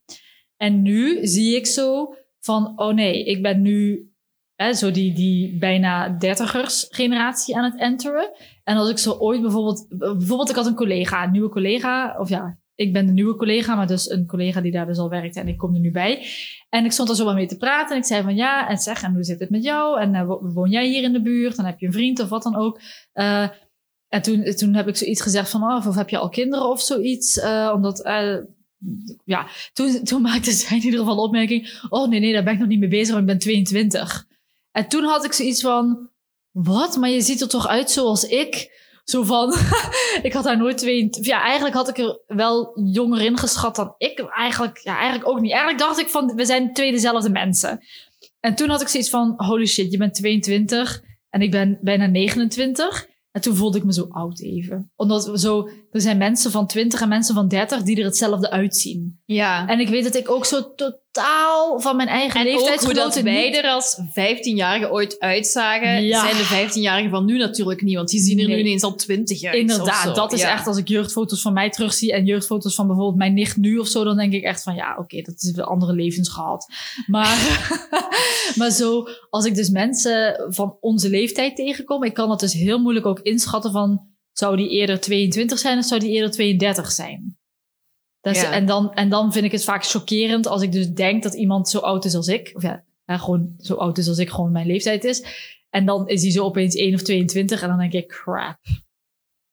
En nu zie ik zo van, oh nee, ik ben nu hè, zo die, die bijna dertigers generatie aan het enteren. En als ik zo ooit bijvoorbeeld, bijvoorbeeld ik had een collega, een nieuwe collega, of ja, ik ben de nieuwe collega, maar dus een collega die daar dus al werkte en ik kom er nu bij. En ik stond er zo wat mee te praten en ik zei van ja, en zeg, en hoe zit het met jou? En eh, wo- woon jij hier in de buurt? Dan heb je een vriend of wat dan ook. Eh, en toen, toen heb ik zoiets gezegd van, oh, of heb je al kinderen of zoiets? Eh, omdat, ja, toen, toen maakte zij in ieder geval opmerking, oh nee, nee, daar ben ik nog niet mee bezig, want ik ben 22. En toen had ik zoiets van, wat? Maar je ziet er toch uit zoals ik? Zo van, ik had haar nooit 22... Ja, eigenlijk had ik er wel jonger in geschat dan ik. Eigenlijk, ja, eigenlijk ook niet. Eigenlijk dacht ik van, we zijn twee dezelfde mensen. En toen had ik zoiets van, holy shit, je bent 22 en ik ben bijna 29. En toen voelde ik me zo oud even. Omdat zo, er zijn mensen van 20 en mensen van 30 die er hetzelfde uitzien. Ja. En ik weet dat ik ook zo totaal van mijn eigen En ook hoe dat wij niet- er als 15-jarigen ooit uitzagen, Ja. zijn de 15-jarigen van nu natuurlijk niet. Want die zien er Nee. nu ineens al 20 uit. Inderdaad, dat is Ja. echt als ik jeugdfoto's van mij terugzie en jeugdfoto's van bijvoorbeeld mijn nicht nu of zo, dan denk ik echt van ja, oké, dat is een andere levens gehad. Maar, maar zo, als ik dus mensen van onze leeftijd tegenkom, ik kan dat dus heel moeilijk ook inschatten van, zou die eerder 22 zijn of zou die eerder 32 zijn? Ja. en, dan, en dan vind ik het vaak chockerend als ik dus denk dat iemand zo oud is als ik, of ja, gewoon zo oud is als ik gewoon mijn leeftijd is. En dan is die zo opeens 1 of 22 en dan denk ik, crap.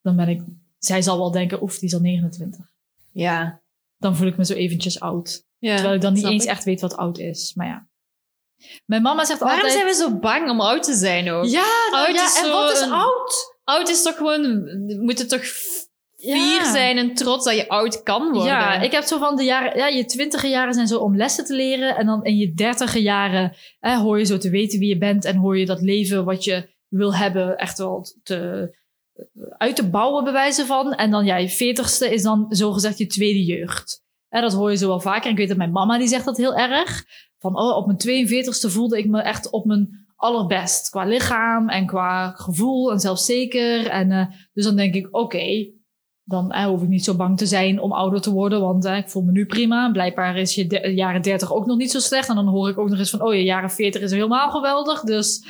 Dan ben ik, zij zal wel denken, oef, die is al 29. Ja. Dan voel ik me zo eventjes oud. ja. Terwijl ik dan niet eens ik. echt weet wat oud is. Maar ja. Mijn mama zegt Waarom altijd... zijn we zo bang om oud te zijn ook? Ja, nou Oud ja, is en zo wat is oud? Oud is toch gewoon, we moeten toch fier Ja. zijn en trots dat je oud kan worden. Ja, ik heb zo van de jaren... Ja, je twintige jaren zijn zo om lessen te leren. En dan in je dertige jaren eh, hoor je zo te weten wie je bent. En hoor je dat leven wat je wil hebben echt wel te, uit te bouwen bewijzen van. En dan ja, je veertigste is dan zogezegd je tweede jeugd. En dat hoor je zo wel vaker. Ik weet dat mijn mama die zegt dat heel erg. Van oh, op mijn 42ste voelde ik me echt op mijn allerbest. Qua lichaam en qua gevoel en zelfzeker. En eh, dus dan denk ik, oké, dan eh, hoef ik niet zo bang te zijn om ouder te worden. Want eh, ik voel me nu prima. Blijkbaar is je de- jaren 30 ook nog niet zo slecht. En dan hoor ik ook nog eens van, oh je jaren 40 is helemaal geweldig. Dus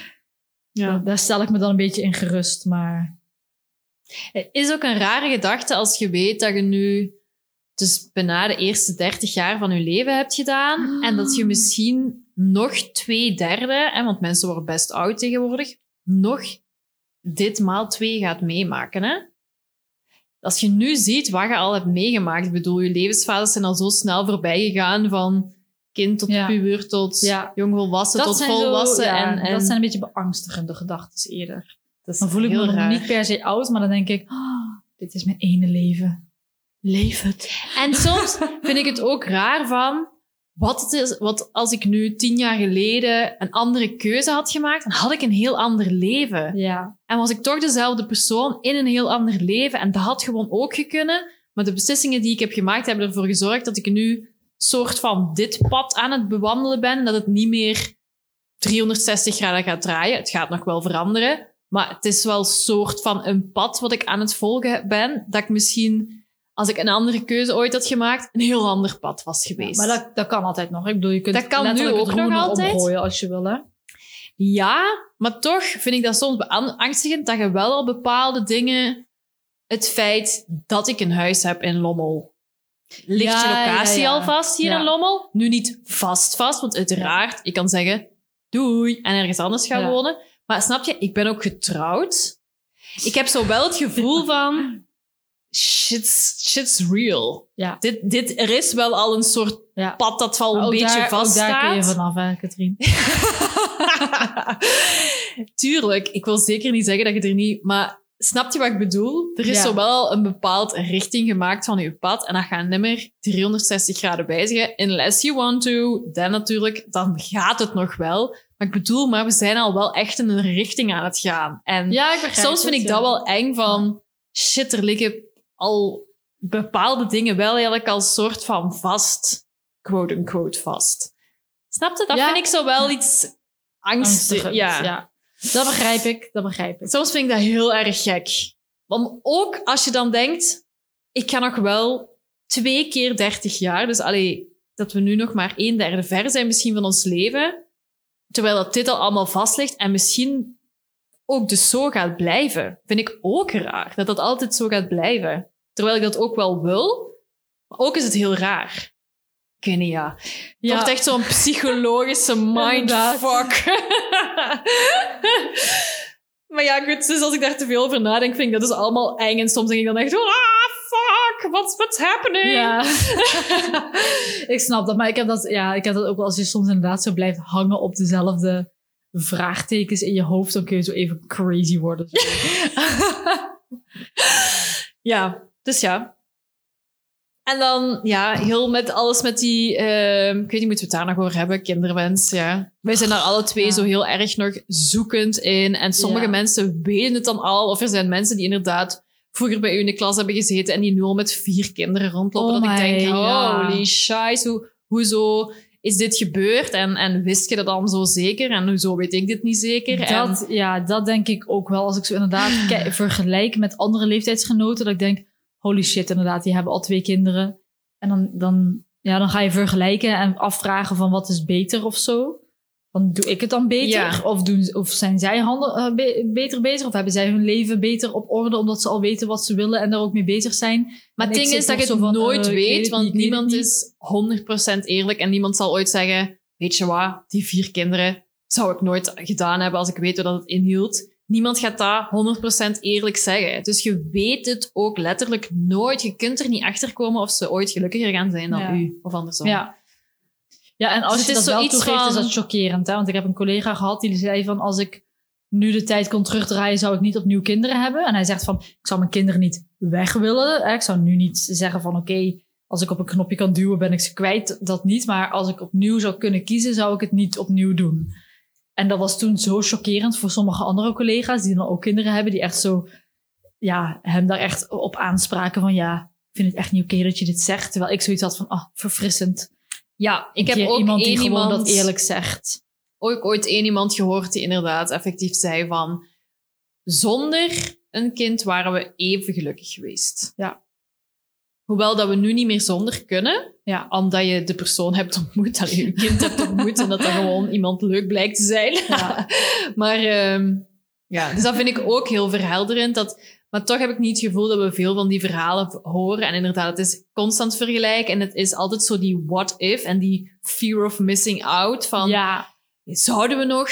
Ja. daar stel ik me dan een beetje in gerust. Maar Het is ook een rare gedachte als je weet dat je nu dus bijna de eerste 30 jaar van je leven hebt gedaan. En dat je misschien nog twee derde, hè, want mensen worden best oud tegenwoordig, nog dit maal twee gaat meemaken. Hè? Als je nu ziet wat je al hebt meegemaakt, ik bedoel, je levensfases zijn al zo snel voorbij gegaan van kind tot Ja. puber tot Ja. jongvolwassen tot zo- volwassen. ja, en, en Dat zijn een beetje beangstigende gedachten eerder. Dan voel ik me nog niet per se oud, maar dan denk ik, "Ah, dit is mijn ene leven. Leef het. En soms vind ik het ook raar van, wat, het is, wat als ik nu tien jaar geleden een andere keuze had gemaakt, dan had ik een heel ander leven. Ja. En was ik toch dezelfde persoon in een heel ander leven. En dat had gewoon ook gekunnen. Maar de beslissingen die ik heb gemaakt, hebben ervoor gezorgd dat ik nu soort van dit pad aan het bewandelen ben. En dat het niet meer 360 graden gaat draaien. Het gaat nog wel veranderen. Maar het is wel soort van een pad wat ik aan het volgen ben. Dat ik misschien, als ik een andere keuze ooit had gemaakt, een heel ander pad was geweest. Maar dat, dat kan altijd nog. Ik bedoel, je kunt Dat kan nu ook het nog altijd. omgooien als je wil, hè? Ja, maar toch vind ik dat soms beangstigend dat je wel al bepaalde dingen... Het feit dat ik een huis heb in Lommel. Ligt Ja, je locatie ja, al vast hier in Lommel? Nu niet vast vast, want uiteraard, ik kan zeggen doei en ergens anders gaan wonen. Maar snap je, ik ben ook getrouwd. Ik heb zo wel het gevoel van... Shit's, shit's real. Ja. Dit, dit, er is wel al een soort Ja. pad dat al een Ook beetje daar, daar kun je vanaf, hè, Katrien. Tuurlijk, ik wil zeker niet zeggen dat je er niet... Maar snap je wat ik bedoel? Er is Ja. zo wel een bepaald richting gemaakt van je pad en dat gaat niet meer 360 graden wijzigen. Unless you want to, dan natuurlijk, dan gaat het nog wel. Maar ik bedoel, maar we zijn al wel echt in een richting aan het gaan. En Ja, ik soms vind het, ik dat wel eng van... Shit, er liggen al bepaalde dingen wel eigenlijk al soort van vast. Quote-unquote vast. Snap je? Dat Ja. vind ik zo wel iets angstig. Ja. Dat begrijp ik, dat begrijp ik. Soms vind ik dat heel erg gek. Want ook als je dan denkt, ik ga nog wel twee keer 30 jaar, dus allee, dat we nu nog maar een derde ver zijn misschien van ons leven, terwijl dat dit al allemaal vast ligt en misschien ook dus zo gaat blijven, vind ik ook raar dat dat altijd zo gaat blijven. Terwijl ik dat ook wel wil, maar ook is het heel raar. Ik weet niet, ja. Het Ja. wordt echt zo'n psychologische mindfuck. maar ja, goed, dus als ik daar te veel over nadenk, vind ik dat dus allemaal eng. En soms denk ik dan echt, ah, fuck, what's, what's happening? Ja. ik snap dat, maar ik heb dat, ja, ik heb dat ook wel als je soms inderdaad zo blijft hangen op dezelfde vraagtekens in je hoofd, dan kun je zo even crazy worden. Ja, dus ja. En dan, ja, heel met alles met die, ehm, ik weet niet, moeten we het daar nog over hebben, kinderwens, ja. Wij zijn daar alle twee Ja. zo heel erg nog zoekend in. En sommige Ja. mensen weten het dan al, of er zijn mensen die inderdaad vroeger bij u in de klas hebben gezeten en die nu al met vier kinderen rondlopen. Oh dat ik denk, my, ja. holy shit, hoe, hoezo is dit gebeurd? En, en wist je dat dan zo zeker? En hoezo weet ik dit niet zeker? En- Dat, ja, dat denk ik ook wel. Als ik zo inderdaad vergelijk met andere leeftijdsgenoten, dat ik denk, holy shit, inderdaad, die hebben al twee kinderen. En dan, dan, ja, dan ga je vergelijken en afvragen van wat is beter of zo. Van, doe ik het dan beter? Ja. Of, doen, of zijn zij handen, eh, be- beter bezig? Of hebben zij hun leven beter op orde omdat ze al weten wat ze willen en daar ook mee bezig zijn? Maar het ding is dat je het van, nooit eh, weet want niemand is 100% eerlijk en niemand zal ooit zeggen, weet je wat, die vier kinderen zou ik nooit gedaan hebben als ik weet wat het inhield. Niemand gaat dat 100% eerlijk zeggen. Dus je weet het ook letterlijk nooit. Je kunt er niet achter komen of ze ooit gelukkiger gaan zijn dan Ja. u of andersom. Ja. Ja, en als Dus je dat wel toegeeft, is dat chockerend. Hè? Want ik heb een collega gehad die zei van... als ik nu de tijd kon terugdraaien, zou ik niet opnieuw kinderen hebben. En hij zegt van, ik zou mijn kinderen niet weg willen. Hè? Ik zou nu niet zeggen van, oké, als ik op een knopje kan duwen, ben ik ze kwijt. Dat niet. Maar als ik opnieuw zou kunnen kiezen, zou ik het niet opnieuw doen. En dat was toen zo chockerend voor sommige andere collega's... die dan ook kinderen hebben, die echt zo... Ja, hem daar echt op aanspraken van... ja, ik vind het echt niet oké dat je dit zegt. Terwijl ik zoiets had van, ah, verfrissend. Ja, ik heb ook iemand die iemand, dat eerlijk zegt. ook ooit één iemand gehoord die inderdaad effectief zei van, zonder een kind waren we even gelukkig geweest. Ja. Hoewel dat we nu niet meer zonder kunnen, Ja. omdat je de persoon hebt ontmoet, dat je kind hebt ontmoet en dat dat gewoon iemand leuk blijkt te zijn. Ja. maar ehm, ja, dus dat vind ik ook heel verhelderend. Dat, Maar toch heb ik niet het gevoel dat we veel van die verhalen horen. En inderdaad, het is constant vergelijken. En het is altijd zo die what if en die fear of missing out. Van, ja, zouden we nog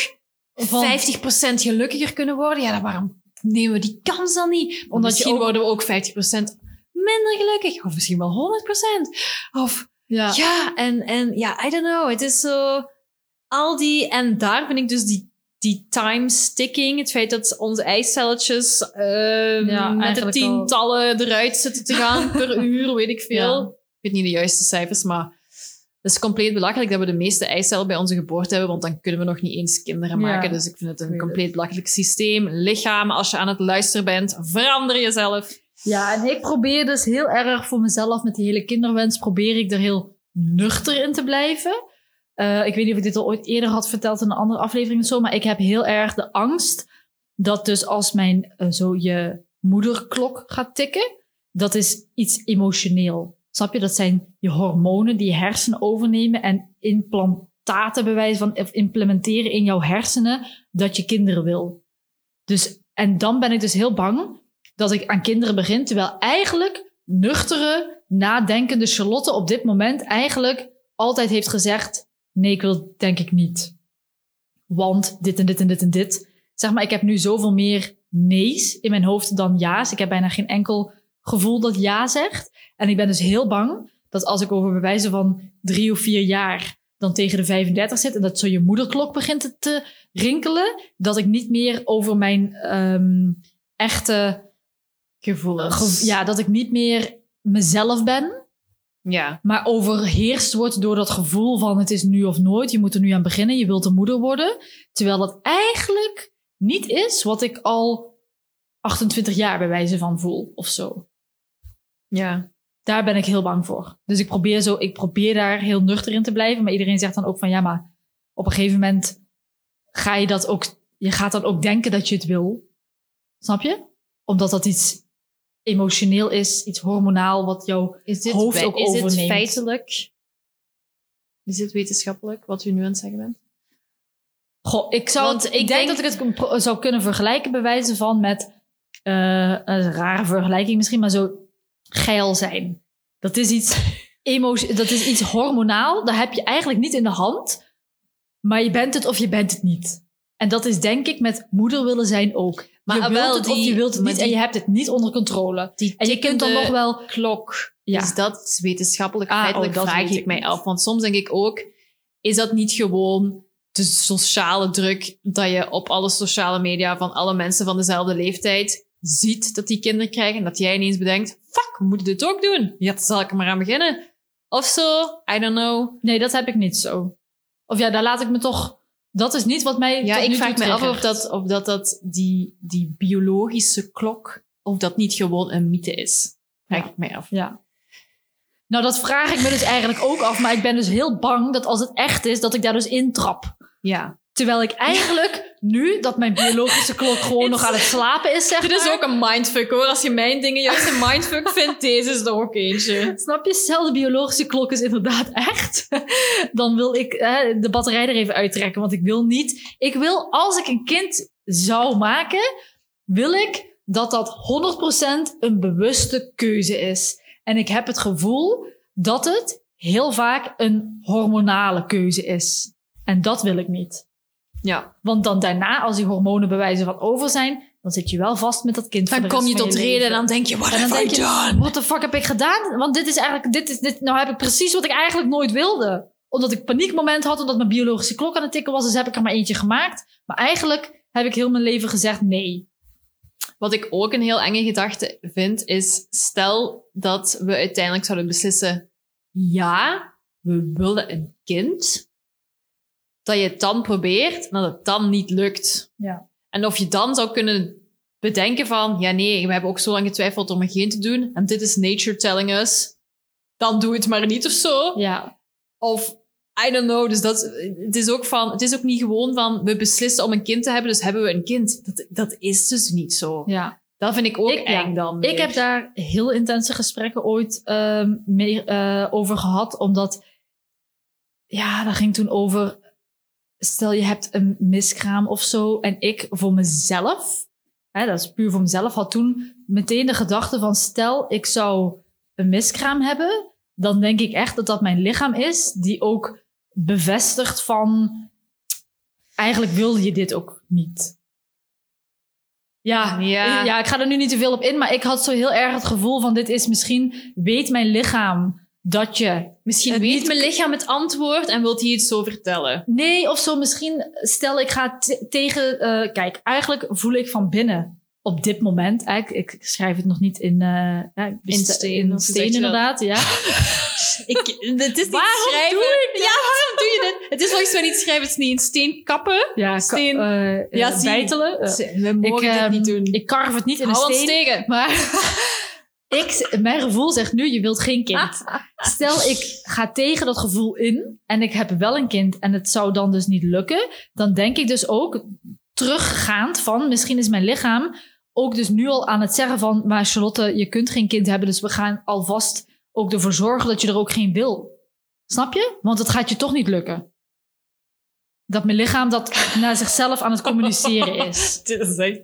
Van- 50% gelukkiger kunnen worden? Ja, dan waarom nemen we die kans dan niet? Omdat misschien ook- worden we ook 50% minder gelukkig. Of misschien wel 100%. Of ja. ja, en, en ja, I don't know. Het is zo... Al die... En daar vind ik dus die, die time sticking. Het feit dat onze eicelletjes eh, Ja, met de tientallen eruit zitten te gaan per uur, weet ik veel. Ja. Ik weet niet de juiste cijfers, maar... Het is compleet belachelijk dat we de meeste eicellen bij onze geboorte hebben, want dan kunnen we nog niet eens kinderen Ja, maken. Dus ik vind het een compleet belachelijk systeem. Lichaam, als je aan het luisteren bent, verander jezelf. Ja, en ik probeer dus heel erg voor mezelf met die hele kinderwens, probeer ik er heel nuchter in te blijven. Eh, ik weet niet of ik dit al ooit eerder had verteld in een andere aflevering of zo, maar ik heb heel erg de angst dat dus als mijn eh, zo je moederklok gaat tikken, dat is iets emotioneel. Snap je? Dat zijn je hormonen die je hersenen overnemen en implantaten bewijzen van of implementeren in jouw hersenen dat je kinderen wil. Dus en dan ben ik dus heel bang dat ik aan kinderen begin, terwijl eigenlijk nuchtere, nadenkende Charlotte op dit moment eigenlijk altijd heeft gezegd: nee, ik wil denk ik niet. Want dit en dit en dit en dit. Zeg maar, ik heb nu zoveel meer nee's in mijn hoofd dan ja's. Ik heb bijna geen enkel gevoel dat ja zegt. En ik ben dus heel bang dat als ik over bewijzen van drie of vier jaar dan tegen de 35 zit en dat zo je moederklok begint te, rinkelen, dat ik niet meer over mijn ehm, echte Gevoelens. Ge- ja, dat ik niet meer mezelf ben, Ja. maar overheerst wordt door dat gevoel van het is nu of nooit. Je moet er nu aan beginnen, je wilt een moeder worden. Terwijl dat eigenlijk niet is wat ik al 28 jaar bij wijze van voel of zo. Ja. Daar ben ik heel bang voor. Dus ik probeer, zo, ik probeer daar heel nuchter in te blijven. Maar iedereen zegt dan ook van ja, maar op een gegeven moment ga je dat ook. Je gaat dan ook denken dat je het wil. Snap je? Omdat dat iets emotioneel is, iets hormonaal, wat jou Is dit, hoofd ook is dit overneemt. feitelijk? Is dit wetenschappelijk, wat u nu aan het zeggen bent? Goh, ik zou Want het, ik denk, denk- dat ik het zou kunnen vergelijken bij wijze van met eh, een rare vergelijking misschien, maar zo geil zijn. Dat is iets emotie, dat is iets hormonaal. Dat heb je eigenlijk niet in de hand, maar je bent het of je bent het niet. En dat is denk ik met moeder willen zijn ook. Maar je wilt het of die- je wilt het niet en je hebt het niet onder controle. Die En je kunt dan nog wel klok. Ja. Is dat wetenschappelijk, Ah, feitelijk, oh, dat vraag ik ik mij niet. af. Want soms denk ik ook, is dat niet gewoon de sociale druk dat je op alle sociale media van alle mensen van dezelfde leeftijd ziet dat die kinderen krijgen en dat jij ineens bedenkt, fuck, we moeten dit ook doen. Ja, dan zal ik er maar aan beginnen. Of zo, I don't know. Nee, dat heb ik niet zo. Of ja, daar laat ik me toch. Dat is niet wat mij. Ja, tot ik nu vraag toe me af of dat, of dat, dat die, die biologische klok, of dat niet gewoon een mythe is. Vraag Ja. ik mij af. Ja. Nou, dat vraag ik me dus eigenlijk ook af. Maar ik ben dus heel bang dat als het echt is, dat ik daar dus intrap. Ja. Terwijl ik eigenlijk nu, dat mijn biologische klok gewoon nog aan het slapen is, zeg Dit is maar. ook een mindfuck hoor. Als je mijn dingen juist een mindfuck vindt, deze is er ook eentje. Snap je? Stel, de biologische klok is inderdaad echt. Dan wil ik hè, de batterij er even uittrekken. Want ik wil niet... Ik wil, als ik een kind zou maken, wil ik dat dat 100% een bewuste keuze is. En ik heb het gevoel dat het heel vaak een hormonale keuze is. En dat wil ik niet. Ja. Want dan daarna, als die hormonen bewijzen van over zijn, dan zit je wel vast met dat kind. voor Dan kom je tot reden en dan denk je, what En dan have I denk je, done? what the fuck heb ik gedaan? Want dit is eigenlijk, dit is, dit, nou heb ik precies wat ik eigenlijk nooit wilde. Omdat ik paniekmoment had, omdat mijn biologische klok aan het tikken was, dus heb ik er maar eentje gemaakt. Maar eigenlijk heb ik heel mijn leven gezegd nee. Wat ik ook een heel enge gedachte vind, is stel dat we uiteindelijk zouden beslissen, ja, we willen een kind, dat je het dan probeert en dat het dan niet lukt. Ja. En of je dan zou kunnen bedenken van, ja nee, we hebben ook zo lang getwijfeld om een geen te doen en dit is nature telling us, dan doe het maar niet of zo. Ja, Of I don't know. Dus dat, het is ook van, het is ook niet gewoon van we beslissen om een kind te hebben, dus hebben we een kind. Dat, dat is dus niet zo. ja. Dat vind ik ook Ik- eng dan. Ik heb daar heel intense gesprekken ooit ehm, mee, eh, over gehad, omdat, ja, dat ging toen over, stel je hebt een miskraam of zo, en ik voor mezelf hè, dat is puur voor mezelf, had toen meteen de gedachte van stel ik zou een miskraam hebben, dan denk ik echt dat dat mijn lichaam is die ook bevestigt van eigenlijk wilde je dit ook niet. Ja, Ja. ja. ik ga er nu niet te veel op in, maar ik had zo heel erg het gevoel van dit is misschien, weet mijn lichaam dat je Misschien Het weet niet- mijn lichaam het antwoord en wilt hij iets zo vertellen. Nee, of zo misschien, stel ik ga tegen, eh, kijk, eigenlijk voel ik van binnen op dit moment, eigenlijk, ik schrijf het nog niet in, eh, ja, ik In steen, in steen inderdaad, ja. Ik, het is niet Waarom schrijven. doe ik Ja, waarom doe je dit? Het is volgens mij niet schrijven, het is niet in steen kappen. Ja, Steen. eh, Ja, bijtelen. Eh, We mogen ik, dit ehm, niet doen. Ik karf het niet in een ons steen. tegen. Maar ik, mijn gevoel zegt nu, je wilt geen kind. Stel, ik ga tegen dat gevoel in en ik heb wel een kind en het zou dan dus niet lukken. Dan denk ik dus ook teruggaand van, misschien is mijn lichaam ook dus nu al aan het zeggen van, maar Charlotte, je kunt geen kind hebben, dus we gaan alvast ook ervoor zorgen dat je er ook geen wil. Snap je? Want het gaat je toch niet lukken. Dat mijn lichaam dat naar zichzelf aan het communiceren is. Dit is echt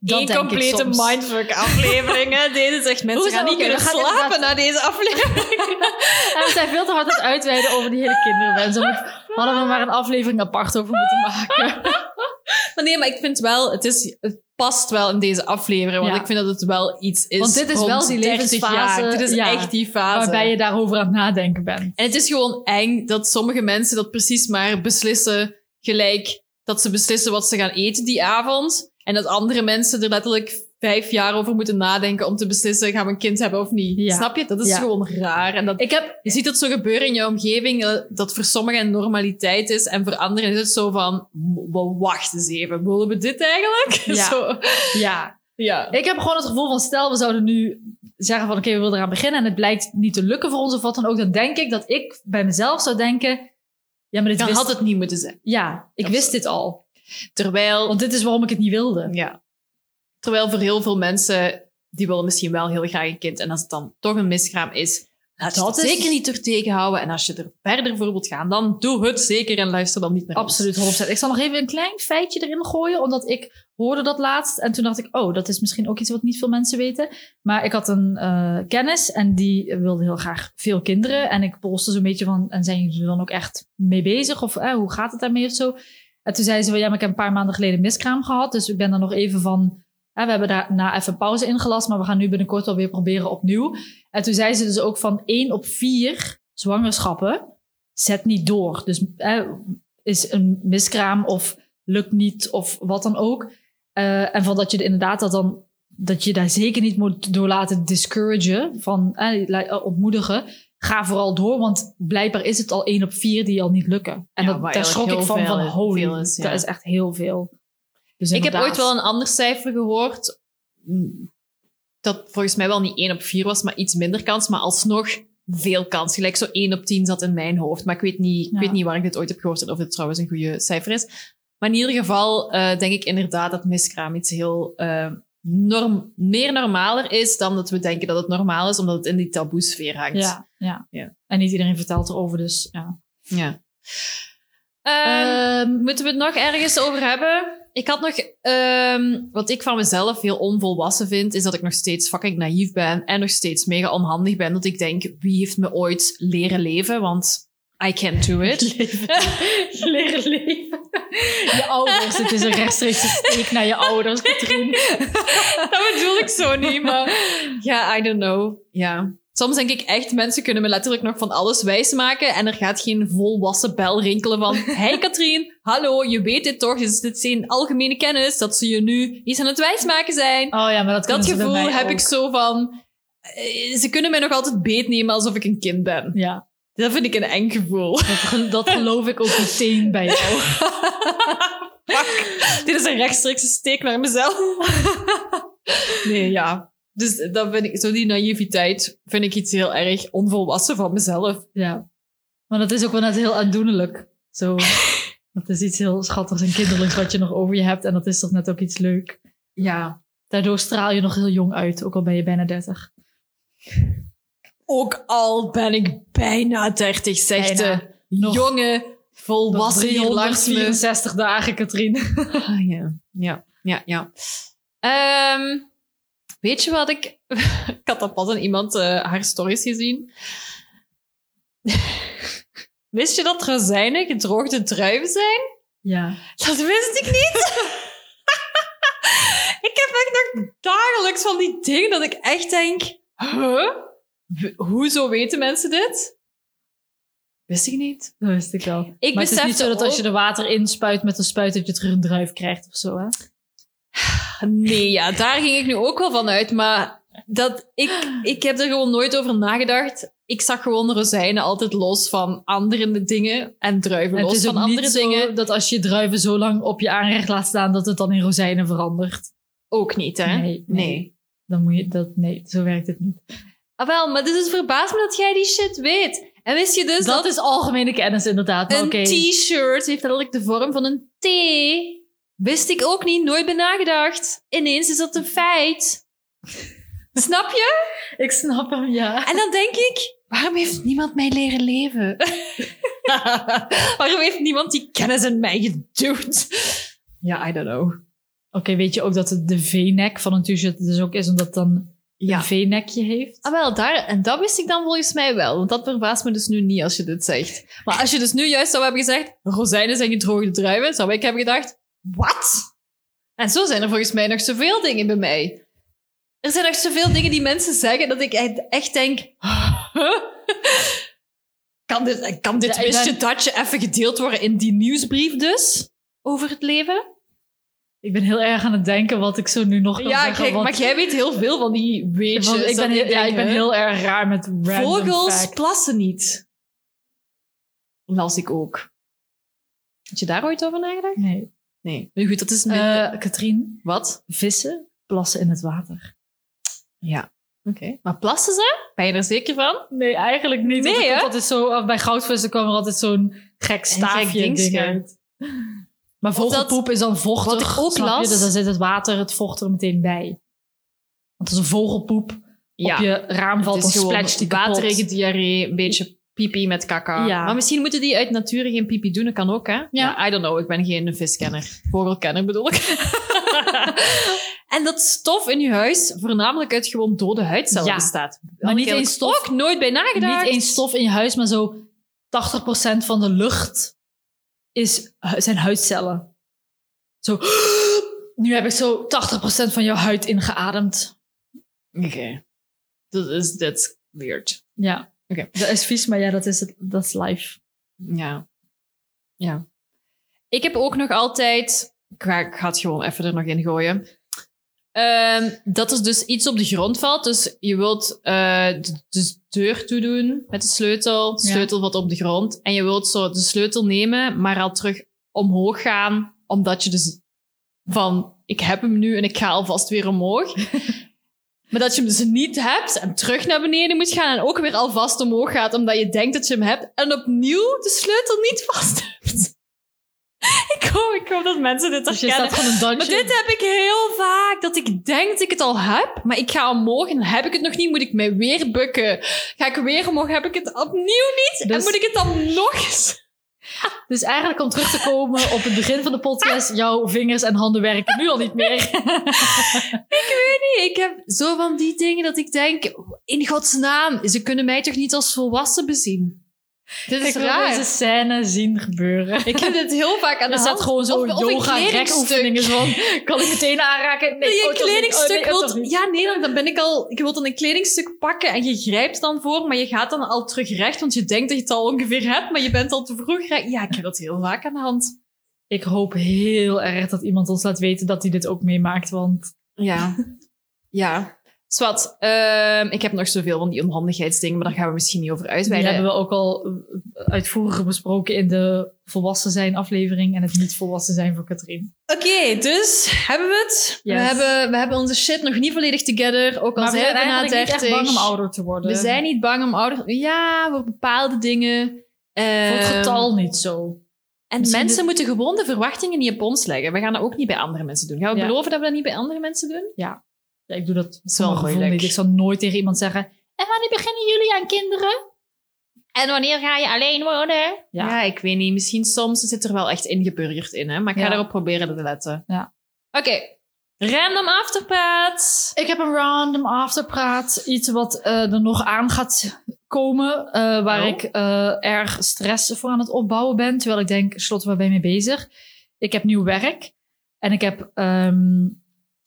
Dat één denk ik complete mindfuck aflevering. hè. Deze zegt mensen gaan niet kunnen we slapen inderdaad- na deze aflevering. En we zijn veel te hard aan het uitweiden over die hele kinderwens. Daar moet- hadden we maar een aflevering apart over moeten maken. Maar nee, maar ik vind wel, het, is, het past wel in deze aflevering. Want Ja. ik vind dat het wel iets is Want dit is wel die 30 levensfase, jaar. Dit is ja, echt die fase. Waarbij je daarover aan het nadenken bent. En het is gewoon eng dat sommige mensen dat precies maar beslissen gelijk dat ze beslissen wat ze gaan eten die avond. En dat andere mensen er letterlijk vijf jaar over moeten nadenken om te beslissen, gaan we een kind hebben of niet. Ja. Snap je? Dat is Ja. gewoon raar. En dat, Ik heb, je ziet het zo gebeuren in je omgeving, eh, dat voor sommigen een normaliteit is. En voor anderen is het zo van, "W- wacht eens even, willen we dit eigenlijk? Ja. Zo. ja, ja. ik heb gewoon het gevoel van, stel we zouden nu zeggen van, oké, we willen eraan beginnen en het blijkt niet te lukken voor ons of wat dan ook. Dan denk ik dat ik bij mezelf zou denken, ja, maar dit Dan wist, had het niet moeten zijn. ja, ik Dat- wist dit al. Terwijl, Want dit is waarom ik het niet wilde. ja. Terwijl voor heel veel mensen, die willen misschien wel heel graag een kind. En als het dan toch een miskraam is, laat je Dat is- zeker niet er tegenhouden. En als je er verder voor wilt gaan, dan doe het zeker en luister dan niet naar ons. Absoluut, 100%. Ik zal nog even een klein feitje erin gooien, omdat ik hoorde dat laatst. En toen dacht ik, oh, dat is misschien ook iets wat niet veel mensen weten. Maar ik had een eh, kennis en die wilde heel graag veel kinderen. En ik polste zo'n beetje van, en zijn jullie er dan ook echt mee bezig? Of eh, hoe gaat het daarmee of zo? En toen zei ze van, ja, maar ik heb een paar maanden geleden miskraam gehad. Dus ik ben er nog even van, we hebben daarna even pauze ingelast, maar we gaan nu binnenkort alweer proberen opnieuw. En toen zei ze dus ook van, één op vier zwangerschappen zet niet door. Dus is een miskraam of lukt niet of wat dan ook. Eh, en van dat je er inderdaad dat dan dat je daar zeker niet moet door laten discouragen, van eh, ontmoedigen. Ga vooral door, want blijkbaar is het al één op vier die al niet lukken. En Ja, dat, daar schrok ik van, van holy, veel is, ja. dat is echt heel veel. Dus Ik heb ooit wel een ander cijfer gehoord. mm, Dat volgens mij wel niet 1 op 4 was, maar iets minder kans. Maar alsnog veel kans. Gelijk zo 1 op 10 zat in mijn hoofd. Maar ik weet niet, ik weet niet waar ik dit ooit heb gehoord en of dit trouwens een goede cijfer is. Maar in ieder geval eh, denk ik inderdaad dat miskraam iets heel eh, norm, meer normaler is dan dat we denken dat het normaal is, omdat het in die taboesfeer hangt. Ja, ja. Ja. En niet iedereen vertelt erover, dus ja. Ja. Ehm, moeten we het nog ergens over hebben? Ik had nog, ehm, wat ik van mezelf heel onvolwassen vind, is dat ik nog steeds fucking naïef ben en nog steeds mega onhandig ben. Dat ik denk, wie heeft me ooit leren leven? Want I can't do it. Leren leven. Je ouders, het is een rechtstreekse steek naar je ouders, Katrien. dat bedoel ik zo niet, maar ja, I don't know. Ja. Soms denk ik echt, mensen kunnen me letterlijk nog van alles wijsmaken en er gaat geen volwassen bel rinkelen van hey Katrien, hallo, je weet dit toch? Is dit geen algemene kennis dat ze je nu iets aan het wijsmaken zijn? Oh ja, maar dat, Dat gevoel heb ook. ik zo van... eh, Ze kunnen mij nog altijd beetnemen alsof ik een kind ben. Ja, Dat vind ik een eng gevoel. dat, dat geloof ik ook meteen bij jou. Fuck. Dit is een rechtstreekse steek naar mezelf. nee, ja. Dus dat vind ik, zo die naïviteit vind ik iets heel erg onvolwassen van mezelf. Ja. Maar dat is ook wel net heel aandoenlijk. Zo, dat is iets heel schattigs en kinderlijks wat je nog over je hebt. En dat is toch net ook iets leuk. Ja. Daardoor straal je nog heel jong uit, ook al ben je bijna 30. Ook al ben ik bijna 30, zegt Bijna. de Nog- jonge volwassen hier langs me. 364 dagen, Katrien. Ah, ja. ja, ja, ja. Ehm, weet je wat ik... ik had dat pas aan iemand eh, haar stories gezien. Wist je dat rozijnen gedroogde druiven zijn? Ja. Dat wist ik niet. ik heb echt nog dagelijks van die dingen dat ik echt denk... Huh? Hoezo weten mensen dit? Wist ik niet. Dat wist ik wel. Ik maar het is niet zo dat als je er water inspuit met een spuit dat je terug een druif krijgt of zo, hè? Nee, ja, daar ging ik nu ook wel van uit. Maar dat, ik, ik heb er gewoon nooit over nagedacht. Ik zag gewoon rozijnen altijd los van andere dingen en druiven En los is van ook andere niet dingen. zo dat als je druiven zo lang op je aanrecht laat staan, dat het dan in rozijnen verandert. Ook niet, hè? Nee, nee. Dan moet je dat, nee, zo werkt het niet. Ah, wel, maar dit is verbaasd me dat jij die shit weet. En wist je dus dat, dat, is algemene kennis inderdaad. Een t-shirt heeft letterlijk de vorm van een T? Wist ik ook niet, nooit bij nagedacht. Ineens is dat een feit. Snap je? Ik snap hem, ja. En dan denk ik, waarom heeft niemand mij leren leven? waarom heeft niemand die kennis in mij geduwd? Ja, I don't know. Oké, weet je ook dat het de V-nek van een t-shirt dus ook is, omdat het dan Ja. een V-nekje heeft? Ah, wel, daar, en dat wist ik dan volgens mij wel. Want dat verbaast me dus nu niet als je dit zegt. Maar als je dus nu juist zou hebben gezegd, rozijnen zijn gedroogde druiven, zou ik hebben gedacht, wat? En zo zijn er volgens mij nog zoveel dingen bij mij. Er zijn nog zoveel dingen die mensen zeggen dat ik echt, denk, huh? kan dit, kan dit Ja, datje even gedeeld worden in die nieuwsbrief dus? Over het leven? Ik ben heel erg aan het denken wat ik zo nu nog kan Ja, zeggen. kijk, want- maar jij weet heel veel van die weetjes. want ik ben, heel, ja, ik ben heel erg raar met Vogels plassen niet. Las ik ook. Had je daar ooit over nagedacht? Nee. Nee. Maar goed, dat is minder... Eh Katrien, Wat? vissen plassen in het water. Ja. Oké. Maar plassen ze? Ben je er zeker van? Nee, eigenlijk niet. Nee, hè? altijd zo, bij goudvissen kwam er altijd zo'n gek staafje ding uit. Maar dat- vogelpoep is dan vochtig. wat ik ook snap je? las- Dus dan zit het water, het vocht er meteen bij. Want als een vogelpoep op je raam valt, het dan is splatcht die kapot. waterige diarree, een beetje pipi met kaka. Ja. Maar misschien moeten die uit nature geen pipi doen. Dat kan ook, hè? Ja. I don't know. Ik ben geen viskenner. Vogelkenner bedoel ik. en dat stof in je huis voornamelijk uit gewoon dode huidcellen Ja. bestaat. Maar niet eens stof. Ook nooit bij nagedacht. Niet eens stof in je huis, maar zo 80% van de lucht is, zijn huidcellen. Zo, nu heb ik zo 80% van jouw huid ingeademd. Oké. Dat is that's weird. Ja. Oké. Dat is vies, maar ja, dat is, het, dat is life. Ja. Ja. Ik heb ook nog altijd... Ik ga, ik ga het gewoon even er nog in gooien. Ehm, dat er dus iets op de grond valt. Dus je wilt eh, de, de deur toedoen met de sleutel. De Ja. sleutel valt op de grond. En je wilt zo de sleutel nemen, maar al terug omhoog gaan. Omdat je dus van, ik heb hem nu en ik ga alvast weer omhoog. Maar dat je hem dus niet hebt en terug naar beneden moet gaan en ook weer alvast omhoog gaat omdat je denkt dat je hem hebt en opnieuw de sleutel niet vast hebt. ik, hoop, ik hoop dat mensen dit Dus je herkennen. staat een Maar dit heb ik heel vaak, dat ik denk dat ik het al heb, maar ik ga omhoog en heb ik het nog niet, moet ik mij weer bukken. Ga ik weer omhoog, heb ik het opnieuw niet en Dus- moet ik het dan nog eens... Dus eigenlijk om terug te komen op het begin van de podcast, jouw vingers en handen werken nu al niet meer. Nee, ik heb zo van die dingen dat ik denk, in godsnaam, ze kunnen mij toch niet als volwassen bezien? Dit is ik wil raar. deze scène zien gebeuren. Ik heb dit heel vaak aan de Er staat hand. gewoon zo Of- of een yoga van, kan ik meteen aanraken? Nee, Nee, oh, niet. kledingstuk Oh, nee, oh, wilt... ja, nee, dan- dan ben ik al... Je wilt dan een kledingstuk pakken en je grijpt dan voor, maar je gaat dan al terug recht, want je denkt dat je het al ongeveer hebt, maar je bent al te vroeg recht. Ja, ik heb dat heel vaak aan de hand. Ik hoop heel erg dat iemand ons laat weten dat hij dit ook meemaakt, want Ja. ja. Swat, ehm, ik heb nog zoveel van die onhandigheidsdingen, maar daar gaan we misschien niet over die uitweiden. hebben we ook al eh, uitvoerig besproken in de volwassen zijn aflevering en het niet volwassen zijn voor Katrien. Oké, dus hebben we het. We, hebben, we hebben onze shit nog niet volledig together, ook al we zijn zijn we na eigenlijk niet 30. echt bang om ouder te worden. We zijn niet bang om ouder... Ja, voor bepaalde dingen. voor het Ehm, getal niet zo. En Misschien mensen de- moeten gewoon de verwachtingen niet op ons leggen. We gaan dat ook niet bij andere mensen doen. Gaan we Ja. beloven dat we dat niet bij andere mensen doen? Ja, ik doe dat wel moeilijk. niet. Ik zal nooit tegen iemand zeggen, en wanneer beginnen jullie aan kinderen? En wanneer ga je alleen wonen? Ja, Ja. ik weet niet. Misschien soms zit er wel echt ingeburgerd in, hè? maar ik ga Ja. erop proberen te letten. Ja. Oké, Random afterpraat. Ik heb een random afterpraat. Iets wat eh, er nog aan gaat komen. eh, waar Oh. ik eh, erg stress voor aan het opbouwen ben. Terwijl ik denk, slot, waar ben je mee bezig? Ik heb nieuw werk. En ik heb... ehm,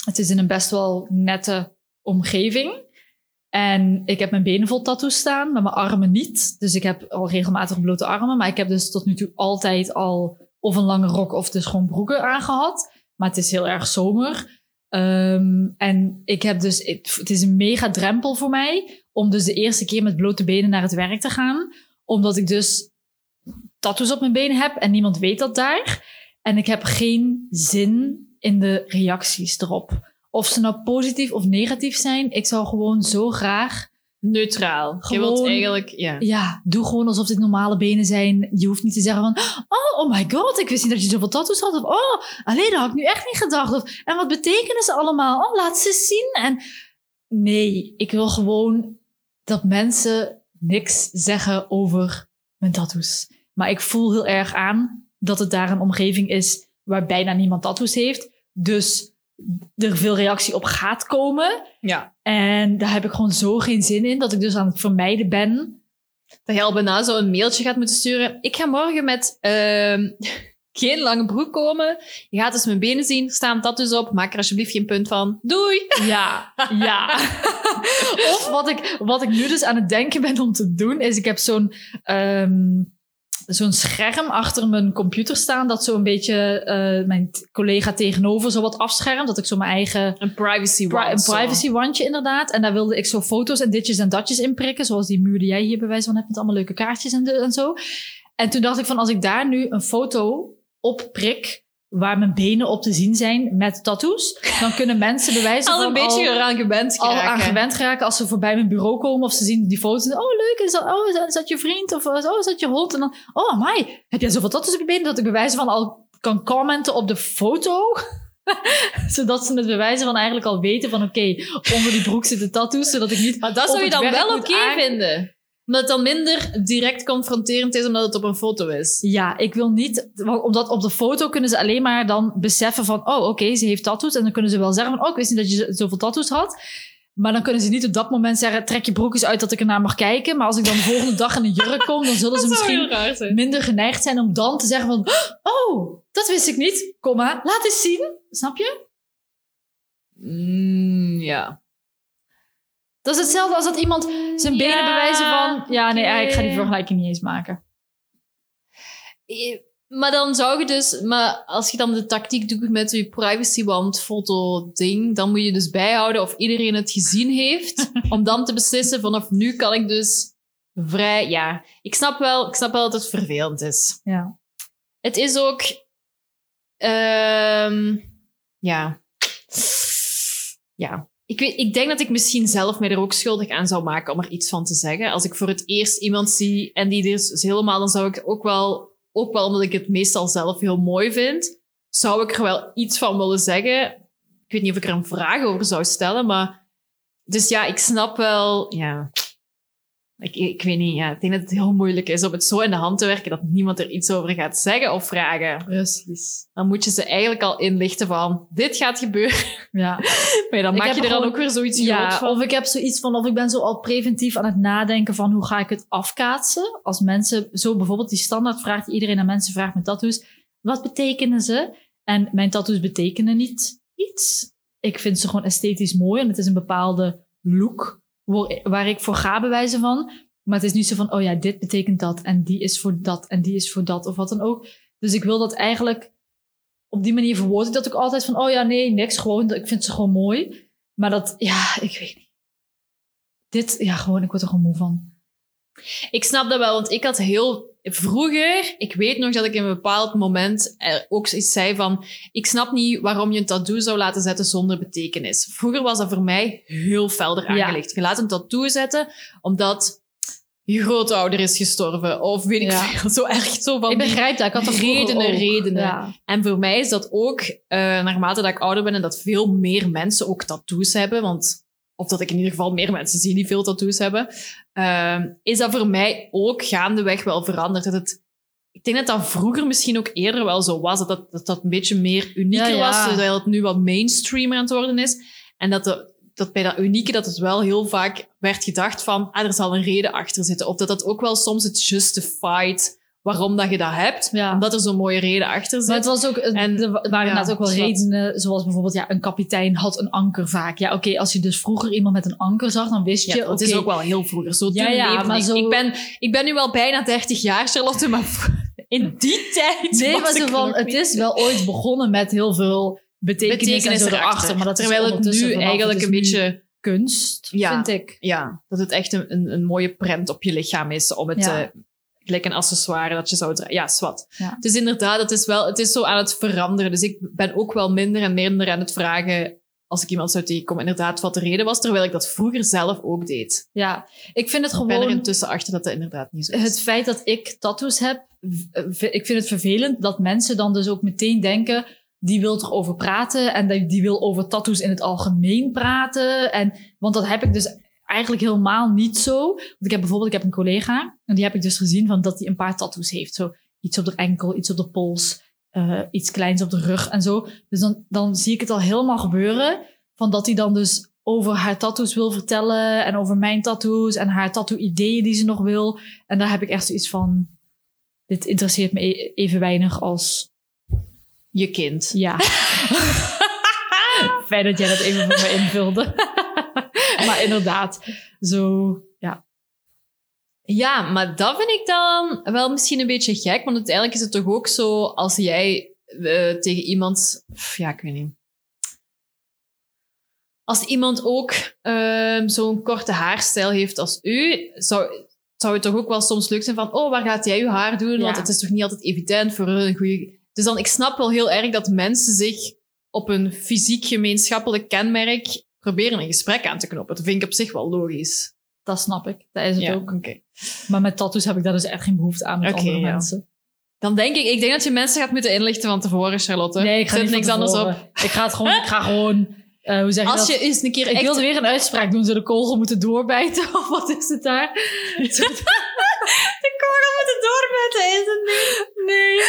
het is in een best wel nette omgeving. En ik heb mijn benen vol tattoos staan, maar mijn armen niet. Dus ik heb al regelmatig blote armen. Maar ik heb dus tot nu toe altijd al of een lange rok of dus gewoon broeken aangehad. Maar het is heel erg zomer. Ehm, en ik heb dus, het, is een mega drempel voor mij om dus de eerste keer met blote benen naar het werk te gaan. Omdat ik dus tattoos op mijn benen heb en niemand weet dat daar. En ik heb geen zin in de reacties erop. Of ze nou positief of negatief zijn, ik zou gewoon zo graag Neutraal. Je wilt Gewoon- eigenlijk, ja. ja, doe gewoon alsof dit normale benen zijn. Je hoeft niet te zeggen van, oh, oh my god, ik wist niet dat je zoveel tattoos had. Of, oh, alleen dat had ik nu echt niet gedacht. Of, en wat betekenen ze allemaal? Oh, laat ze zien. En nee, ik wil gewoon dat mensen niks zeggen over mijn tattoos. Maar ik voel heel erg aan dat het daar een omgeving is waar bijna niemand tattoos heeft. Dus er veel reactie op gaat komen. ja. En daar heb ik gewoon zo geen zin in, dat ik dus aan het vermijden ben. Dat je al bijna zo een mailtje gaat moeten sturen. Ik ga morgen met ehm, geen lange broek komen. Je gaat dus mijn benen zien. Er staan tattoos op. Maak er alsjeblieft geen punt van. Doei! Ja, ja. of wat ik, wat ik nu dus aan het denken ben om te doen, is ik heb zo'n ehm, zo'n scherm achter mijn computer staan, dat zo een beetje eh, mijn collega tegenover zo wat afschermt, dat ik zo mijn eigen Een privacy pri- wand, een privacy wandje inderdaad. En daar wilde ik zo foto's en ditjes en datjes in prikken, zoals die muur die jij hier bij wijze van hebt met allemaal leuke kaartjes en, de, en zo. En toen dacht ik van, als ik daar nu een foto op prik, waar mijn benen op te zien zijn met tattoos, dan kunnen mensen bewijzen Al van een beetje al, eraan gewend al aan gewend geraken als ze voorbij mijn bureau komen of ze zien die foto's. en, Oh, leuk, is dat, oh, is dat, je vriend? Of oh, is dat je hond? En dan, oh, my, heb jij zoveel tattoos op je benen dat ik bewijzen van al kan commenten op de foto? zodat ze het bewijzen van eigenlijk al weten van oké, onder die broek zitten tattoos, zodat ik niet Maar dat op zou je dan wel oké vinden. Omdat het dan minder direct confronterend is omdat het op een foto is. Ja, ik wil niet, want omdat op de foto kunnen ze alleen maar dan beseffen van, oh oké, ze heeft tattoos. En dan kunnen ze wel zeggen van, oh ik wist niet dat je zoveel tattoos had. Maar dan kunnen ze niet op dat moment zeggen, trek je broek eens uit dat ik ernaar mag kijken. Maar als ik dan de volgende dag in een jurk kom, dan zullen ze misschien minder geneigd zijn om dan te zeggen van, oh, dat wist ik niet. Kom maar, laat eens zien. Snap je? Mm, ja. Dat is hetzelfde als dat iemand zijn benen Ja, bewijzen van, ja nee, ik ga die vergelijking niet eens maken. Eh, Maar dan zou je dus, maar als je dan de tactiek doet met je privacywand foto ding, dan moet je dus bijhouden of iedereen het gezien heeft, om dan te beslissen vanaf nu kan ik dus vrij, ja. Ik snap wel, ik snap wel dat het vervelend is. Ja. Het is ook, ehm ja. Ja. Ik, weet, ik denk dat ik misschien zelf mij er ook schuldig aan zou maken om er iets van te zeggen. Als ik voor het eerst iemand zie en die is helemaal, dan zou ik ook wel, ook wel omdat ik het meestal zelf heel mooi vind, zou ik er wel iets van willen zeggen. Ik weet niet of ik er een vraag over zou stellen, maar dus ja, ik snap wel, ja. Ik, ik weet niet, ja, ik denk dat het heel moeilijk is om het zo in de hand te werken dat niemand er iets over gaat zeggen of vragen. Precies. Dan moet je ze eigenlijk al inlichten van, dit gaat gebeuren. Ja. Maar dan Ik maak je er dan ook weer zoiets Ja, van. of ik heb zoiets van, of ik ben zo al preventief aan het nadenken van hoe ga ik het afkaatsen. Als mensen, zo bijvoorbeeld die standaardvraag die iedereen aan mensen vraagt met tattoos. Wat betekenen ze? En mijn tattoos betekenen niet iets. Ik vind ze gewoon esthetisch mooi en het is een bepaalde look waar, ik voor ga bewijzen van. Maar het is niet zo van, oh ja, dit betekent dat en die is voor dat en die is voor dat of wat dan ook. Dus ik wil dat eigenlijk op die manier verwoord ik dat ook altijd van, oh ja, nee, niks, gewoon, ik vind ze gewoon mooi. Maar dat, ja, ik weet niet. Dit, ja, gewoon, ik word er gewoon moe van. Ik snap dat wel, want ik had heel vroeger, ik weet nog dat ik in een bepaald moment er ook iets zei van, ik snap niet waarom je een tattoo zou laten zetten zonder betekenis. Vroeger was dat voor mij heel felder Ja. aangelegd. Je laat een tattoo zetten omdat je grootouder is gestorven, of weet ik Ja. veel, zo erg zo van ik begrijp dat, ik had dat redenen, ook. redenen. Ja. En voor mij is dat ook, eh, naarmate dat ik ouder ben en dat veel meer mensen ook tattoos hebben, want, of dat ik in ieder geval meer mensen zie die veel tattoos hebben, ehm, is dat voor mij ook gaandeweg wel veranderd. Dat het ik denk dat dat vroeger misschien ook eerder wel zo was. Dat dat, dat, dat een beetje meer unieker Ja, ja. was. Terwijl het nu wat mainstreamer aan het worden is. En dat, de, dat bij dat unieke dat het wel heel vaak werd gedacht van... Ah, er zal een reden achter zitten. Of dat dat ook wel soms het justified waarom dat je dat hebt. Ja. Omdat er zo'n mooie reden achter zit. Maar het was ook, En- er waren ja, inderdaad ook wel redenen, zoals bijvoorbeeld, ja, een kapitein had een anker vaak. Ja, oké, als je dus vroeger iemand met een anker zag, dan wist je, het is ook wel heel vroeger. Zo Ja, ja, maar ik. zo- Ik, ben, ik ben nu wel bijna 30 jaar, Charlotte, maar in die tijd Nee, was maar zo van, het is wel ooit begonnen met heel veel betekenis, erachter. erachter. Maar dat Terwijl het nu eigenlijk een beetje... kunst, Ja. vind ik. Ja, dat het echt een, een, een mooie prent op je lichaam is om het... Ja. eh, gelijk een accessoire dat je zou dragen. Ja, zwart. Ja. Dus inderdaad, het is, wel, het is zo aan het veranderen. Dus ik ben ook wel minder en minder aan het vragen als ik iemand zou tegenkomen, inderdaad, wat de reden was, terwijl ik dat vroeger zelf ook deed. Ja, ik vind het Ik ben er gewoon... intussen achter dat dat inderdaad niet zo is. het feit dat ik tattoos heb, v- ik vind het vervelend dat mensen dan dus ook meteen denken, die wil erover praten en die, die wil over tattoos in het algemeen praten. En, want dat heb ik dus eigenlijk helemaal niet zo. Want ik heb bijvoorbeeld, ik heb een collega en die heb ik dus gezien van dat hij een paar tattoos heeft. Zo iets op de enkel, iets op de pols, eh, iets kleins op de rug en zo. Dus dan, dan zie ik het al helemaal gebeuren van dat hij dan dus over haar tattoos wil vertellen en over mijn tattoos en haar tattoo-ideeën die ze nog wil. En daar heb ik echt zoiets van, dit interesseert me e- even weinig als, Je kind. ja. Fijn dat jij dat even voor me invulde. Maar inderdaad, zo, ja. Ja, maar dat vind ik dan wel misschien een beetje gek. Want uiteindelijk is het toch ook zo als jij eh, tegen iemand. Ja, ik weet niet. Als iemand ook ehm, zo'n korte haarstijl heeft als u, zou, zou het toch ook wel soms leuk zijn van: Oh, waar gaat jij je haar doen? Want het is toch niet altijd evident voor een goede. Dus dan, ik snap wel heel erg dat mensen zich op een fysiek gemeenschappelijk kenmerk proberen een gesprek aan te knopen. Dat vind ik op zich wel logisch. Dat snap ik, dat is het Ja, ook. Maar met tattoos heb ik daar dus echt geen behoefte aan met andere ja. mensen. Dan denk ik, ik denk dat je mensen gaat moeten inlichten van tevoren, Charlotte. Nee, ik ga niks anders op. Ik ga het gewoon, ik ga gewoon, eh, hoe zeg je Als dat? je eens een keer Ik echt... wilde weer een uitspraak doen, ze de kogel moeten doorbijten, of wat is het daar? doorbijten, is het niet? Nee.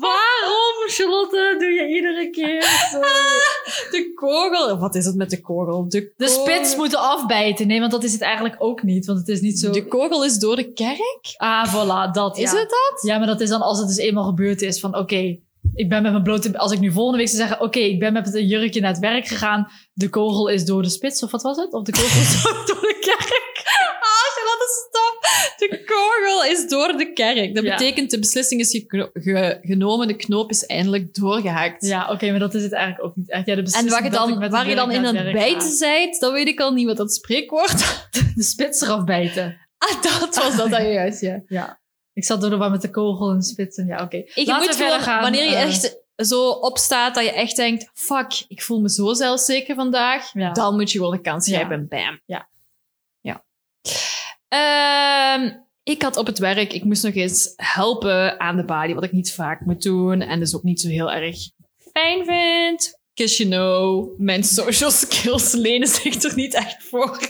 Waarom, Charlotte, doe je iedere keer zo? De kogel... Wat is het met de kogel? De, De spits moeten afbijten. Nee, want dat is het eigenlijk ook niet. Want het is niet zo... De kogel is door de kerk? Ah, voilà, dat. Is ja. het dat? Ja, maar dat is dan als het dus eenmaal gebeurd is van oké, ik ben met mijn blote... Als ik nu volgende week zou zeggen, oké, ik ben met een jurkje naar het werk gegaan. De kogel is door de spits, of wat was het? Of de kogel is door door de kerk. Stop! De kogel is door de kerk. Dat Ja. betekent, de beslissing is ge- genomen, de knoop is eindelijk doorgehakt. Ja, oké, maar dat is het eigenlijk ook niet echt. Ja, de En beslissing waar je dat dan, waar je dan in aan het bijten zijt, dan weet ik al niet wat dat spreekwoord... De spits eraf bijten. Ah, dat was dat dan juist, ja. Ja. Ik zat door de met de kogel en de spits. En ja, oké. Je Laten moet verder gewoon, gaan. wanneer je Eh, echt zo opstaat dat je echt denkt, fuck, ik voel me zo zelfzeker vandaag, Ja. dan moet je wel de kans Ja. grijpen. Bam. Ja. Ehm, ik had op het werk, ik moest nog eens helpen aan de body, wat ik niet vaak moet doen en dus ook niet zo heel erg fijn vind. Because you know, mijn social skills lenen zich er niet echt voor.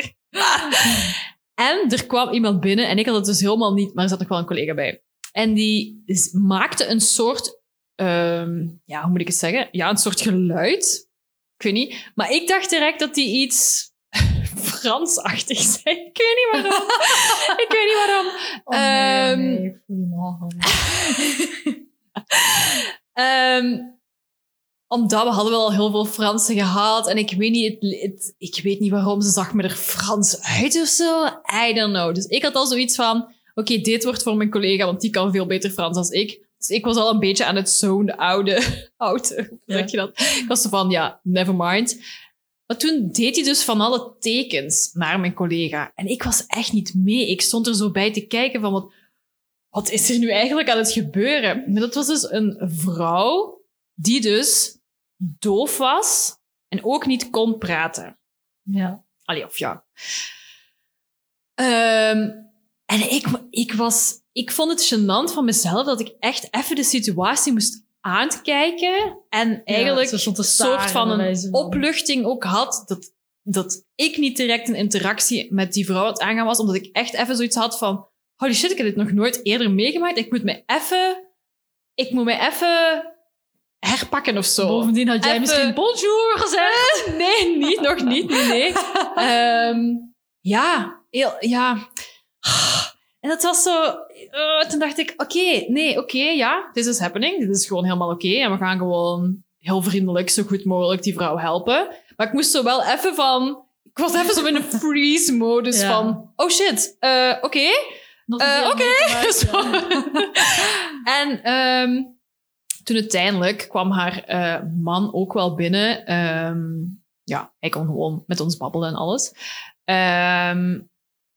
en er kwam iemand binnen en ik had het dus helemaal niet, maar er zat nog wel een collega bij. En die maakte een soort, ehm, ja, hoe moet ik het zeggen? Ja, een soort geluid. Ik weet niet. Maar ik dacht direct dat die iets Fransachtig zei. Ik weet niet waarom. ik weet niet waarom. Oh, nee, Ehm, nee. Ehm, omdat we hadden wel heel veel Fransen gehad. En ik weet niet, het, het- ik weet niet waarom ze zag me er Frans uit of zo. I don't know. Dus ik had al zoiets van, oké, dit wordt voor mijn collega, want die kan veel beter Frans dan ik. Dus ik was al een beetje aan het zo'n oude, oude, zeg je dat? Ik was van, ja, never mind. Maar toen deed hij dus van alle tekens naar mijn collega. En ik was echt niet mee. Ik stond er zo bij te kijken van, wat, wat is er nu eigenlijk aan het gebeuren? Maar dat was dus een vrouw die dus doof was en ook niet kon praten. Ja. Allee, of ja. Ehm, en ik, ik was... Ik vond het gênant van mezelf dat ik echt even de situatie moest aankijken en eigenlijk ze stond te een soort van een opluchting ook had dat, dat ik niet direct een interactie met die vrouw aan het aangaan was, omdat ik echt even zoiets had van holy shit, ik heb dit nog nooit eerder meegemaakt. Ik moet me even, ik moet me even herpakken of zo. Bovendien had jij Even- misschien bonjour gezegd. Nee, niet, nog niet, nee, nee. Ehm, ja, heel, ja. En dat was zo... eh, toen dacht ik, oké, nee, oké, ja, this is happening. Dit is gewoon helemaal oké. en we gaan gewoon heel vriendelijk, zo goed mogelijk die vrouw helpen. Maar ik moest zo wel even van... Ik was even zo in een freeze-modus Ja. van... Oh shit, eh, oké. Eh, oké. En ehm, toen uiteindelijk kwam haar man ook wel binnen. Ehm, ja, hij kon gewoon met ons babbelen en alles. Ehm,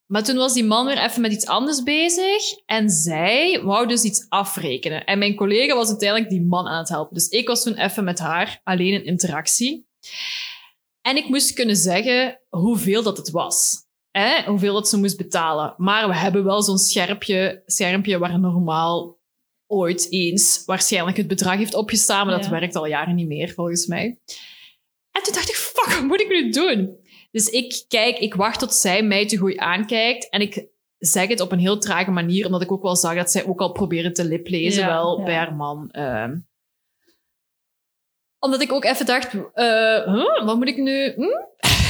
maar toen was die man weer even met iets anders bezig. En zij wou dus iets afrekenen. En mijn collega was uiteindelijk die man aan het helpen. Dus ik was toen even met haar alleen in interactie. En ik moest kunnen zeggen hoeveel dat het was. Hè? Hoeveel dat ze moest betalen. Maar we hebben wel zo'n scherpje, schermpje waar normaal ooit eens waarschijnlijk het bedrag heeft opgestaan. Maar dat Ja. werkt al jaren niet meer, volgens mij. En toen dacht ik, fuck, wat moet ik nu doen? Dus ik kijk, ik wacht tot zij mij te goed aankijkt. En ik zeg het op een heel trage manier, omdat ik ook wel zag dat zij ook al probeerde te liplezen, Ja, wel ja. bij haar man. Ehm. omdat ik ook even dacht, eh, huh, wat moet ik nu, hm?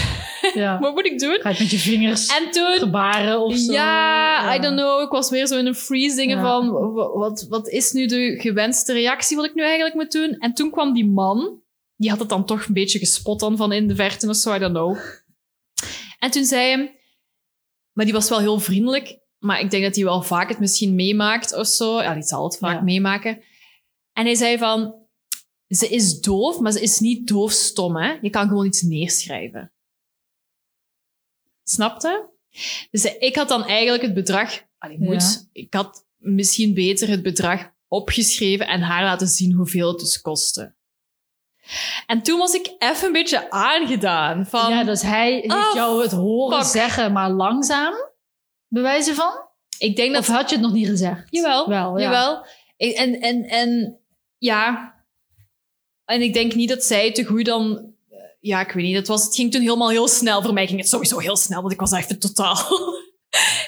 Ja. wat moet ik doen? Ga je met je vingers En toen, gebaren of zo? ja, I don't know. Ik was weer zo in een freeze dingen Ja. van, wa- wat, wat is nu de gewenste reactie wat ik nu eigenlijk moet doen? En toen kwam die man, die had het dan toch een beetje gespot dan van in de verte of zo, I don't know. En toen zei hij, maar die was wel heel vriendelijk, maar ik denk dat hij wel vaak het misschien meemaakt of zo. Ja, die zal het vaak Ja. meemaken. En hij zei van, ze is doof, maar ze is niet doofstom, hè. Je kan gewoon iets neerschrijven. Snapte? Dus ik had dan eigenlijk het bedrag... Allee, moet, Ja. Ik had misschien beter het bedrag opgeschreven en haar laten zien hoeveel het dus kostte. En toen was ik even een beetje aangedaan van... Ja, dus hij heeft Oh, jou het horen fuck. zeggen, maar langzaam. Bewijzen van? ik denk dat Of had je het nog niet gezegd? Jawel, Wel, ja. jawel. Ik- En, en, en ja... En ik denk niet dat zij te goed dan... eh, Ja, ik weet niet. Het, was, het ging toen helemaal heel snel. Voor mij ging het sowieso heel snel, want ik was echt totaal...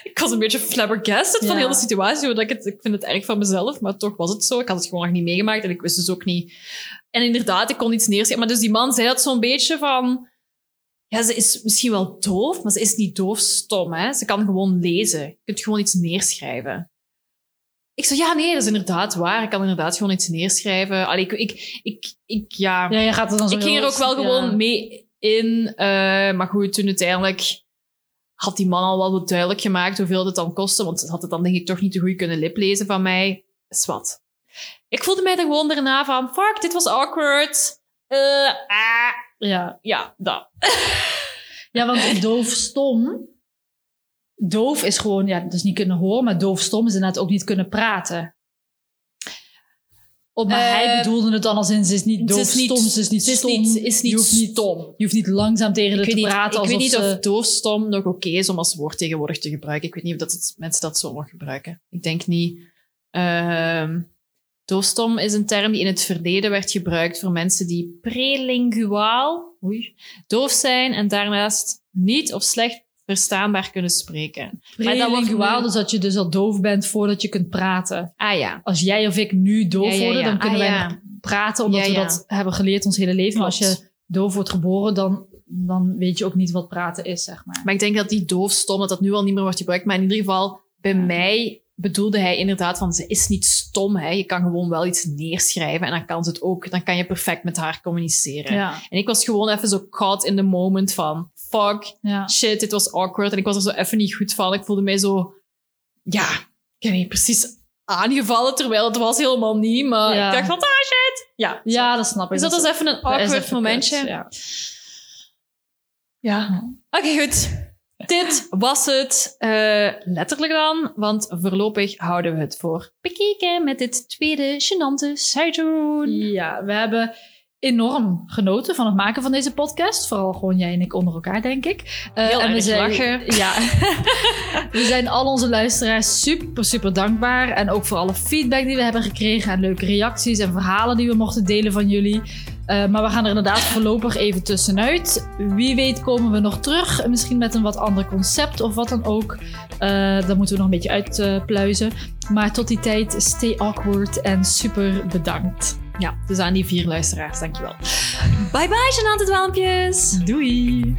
ik was een beetje flabbergasted van heel de situatie. omdat Ik, het, ik vind het erg van mezelf, maar toch was het zo. Ik had het gewoon nog niet meegemaakt en ik wist dus ook niet... En inderdaad, ik kon iets neerschrijven. Maar dus die man zei dat zo'n beetje van... Ja, ze is misschien wel doof, maar ze is niet doofstom. Hè? Ze kan gewoon lezen. Je kunt gewoon iets neerschrijven. Ik zei, ja, nee, dat is inderdaad waar. Ik kan inderdaad gewoon iets neerschrijven. Allee, ik, ik, ik, ik, ja, Ja, je gaat dan zo ik ging er ook wel ja. gewoon mee in. eh, maar goed, toen uiteindelijk had die man al wel wat duidelijk gemaakt hoeveel het dan kostte. Want had het dan denk ik toch niet te goed kunnen liplezen van mij. Is wat. Ik voelde mij er gewoon daarna van, fuck, dit was awkward. Eh, ah, Ja. ja, dat. ja, want doof-stom... Doof is gewoon, ja, dus niet kunnen horen, maar doof-stom is inderdaad ook niet kunnen praten. Of, maar Eh, hij bedoelde het dan als in, ze is niet ze is doof-stom, niet- ze is niet is stom. niet- is niet je hoeft niet, stom. je hoeft niet langzaam tegen haar weet te niet, praten ik weet niet ze... of doofstom nog oké is om als woord tegenwoordig te gebruiken. Ik weet niet of dat het, mensen dat zo nog gebruiken. Ik denk niet. Ehm doofstom is een term die in het verleden werd gebruikt voor mensen die prelinguaal oei, doof zijn en daarnaast niet of slecht verstaanbaar kunnen spreken. Prelinguaal, dus dat je dus al doof bent voordat je kunt praten. Ah ja. Als jij of ik nu doof Ja, worden, ja. dan kunnen Ah, wij praten, omdat we dat hebben geleerd ons hele leven. Maar als je doof wordt geboren, dan, dan weet je ook niet wat praten is, zeg maar. Maar ik denk dat die doofstom, dat dat nu al niet meer wordt gebruikt. Maar in ieder geval, bij mij bedoelde hij inderdaad van, ze is niet stom. Hè. Je kan gewoon wel iets neerschrijven en dan kan ze het ook. Dan kan je perfect met haar communiceren. Ja, En ik was gewoon even zo caught in the moment van, fuck, ja. shit, dit was awkward. En ik was er zo even niet goed van. Ik voelde mij zo, ja, ik weet niet, precies aangevallen, terwijl het was helemaal niet. Maar Ja. ik dacht van, ah shit. Ja, ja dat snap ik. Dus dat was even een awkward momentje. kut, ja. Ja. Oké, goed. Dit was het eh, letterlijk dan, want voorlopig houden we het voor bekeken met dit tweede gênante seizoen. Ja, we hebben enorm genoten van het maken van deze podcast. Vooral gewoon jij en ik onder elkaar, denk ik. Eh, Heel en we erg zijn, lachen. Ja. we zijn al onze luisteraars super, super dankbaar. En ook voor alle feedback die we hebben gekregen. En leuke reacties en verhalen die we mochten delen van jullie. Eh, maar we gaan er inderdaad voorlopig even tussenuit. Wie weet komen we nog terug. Misschien met een wat ander concept of wat dan ook. Uh, dat moeten we nog een beetje uitpluizen. maar tot die tijd, stay awkward en super bedankt. Ja, dus aan die vier luisteraars, dankjewel. Bye bye, genante dwaalmpjes. Doei.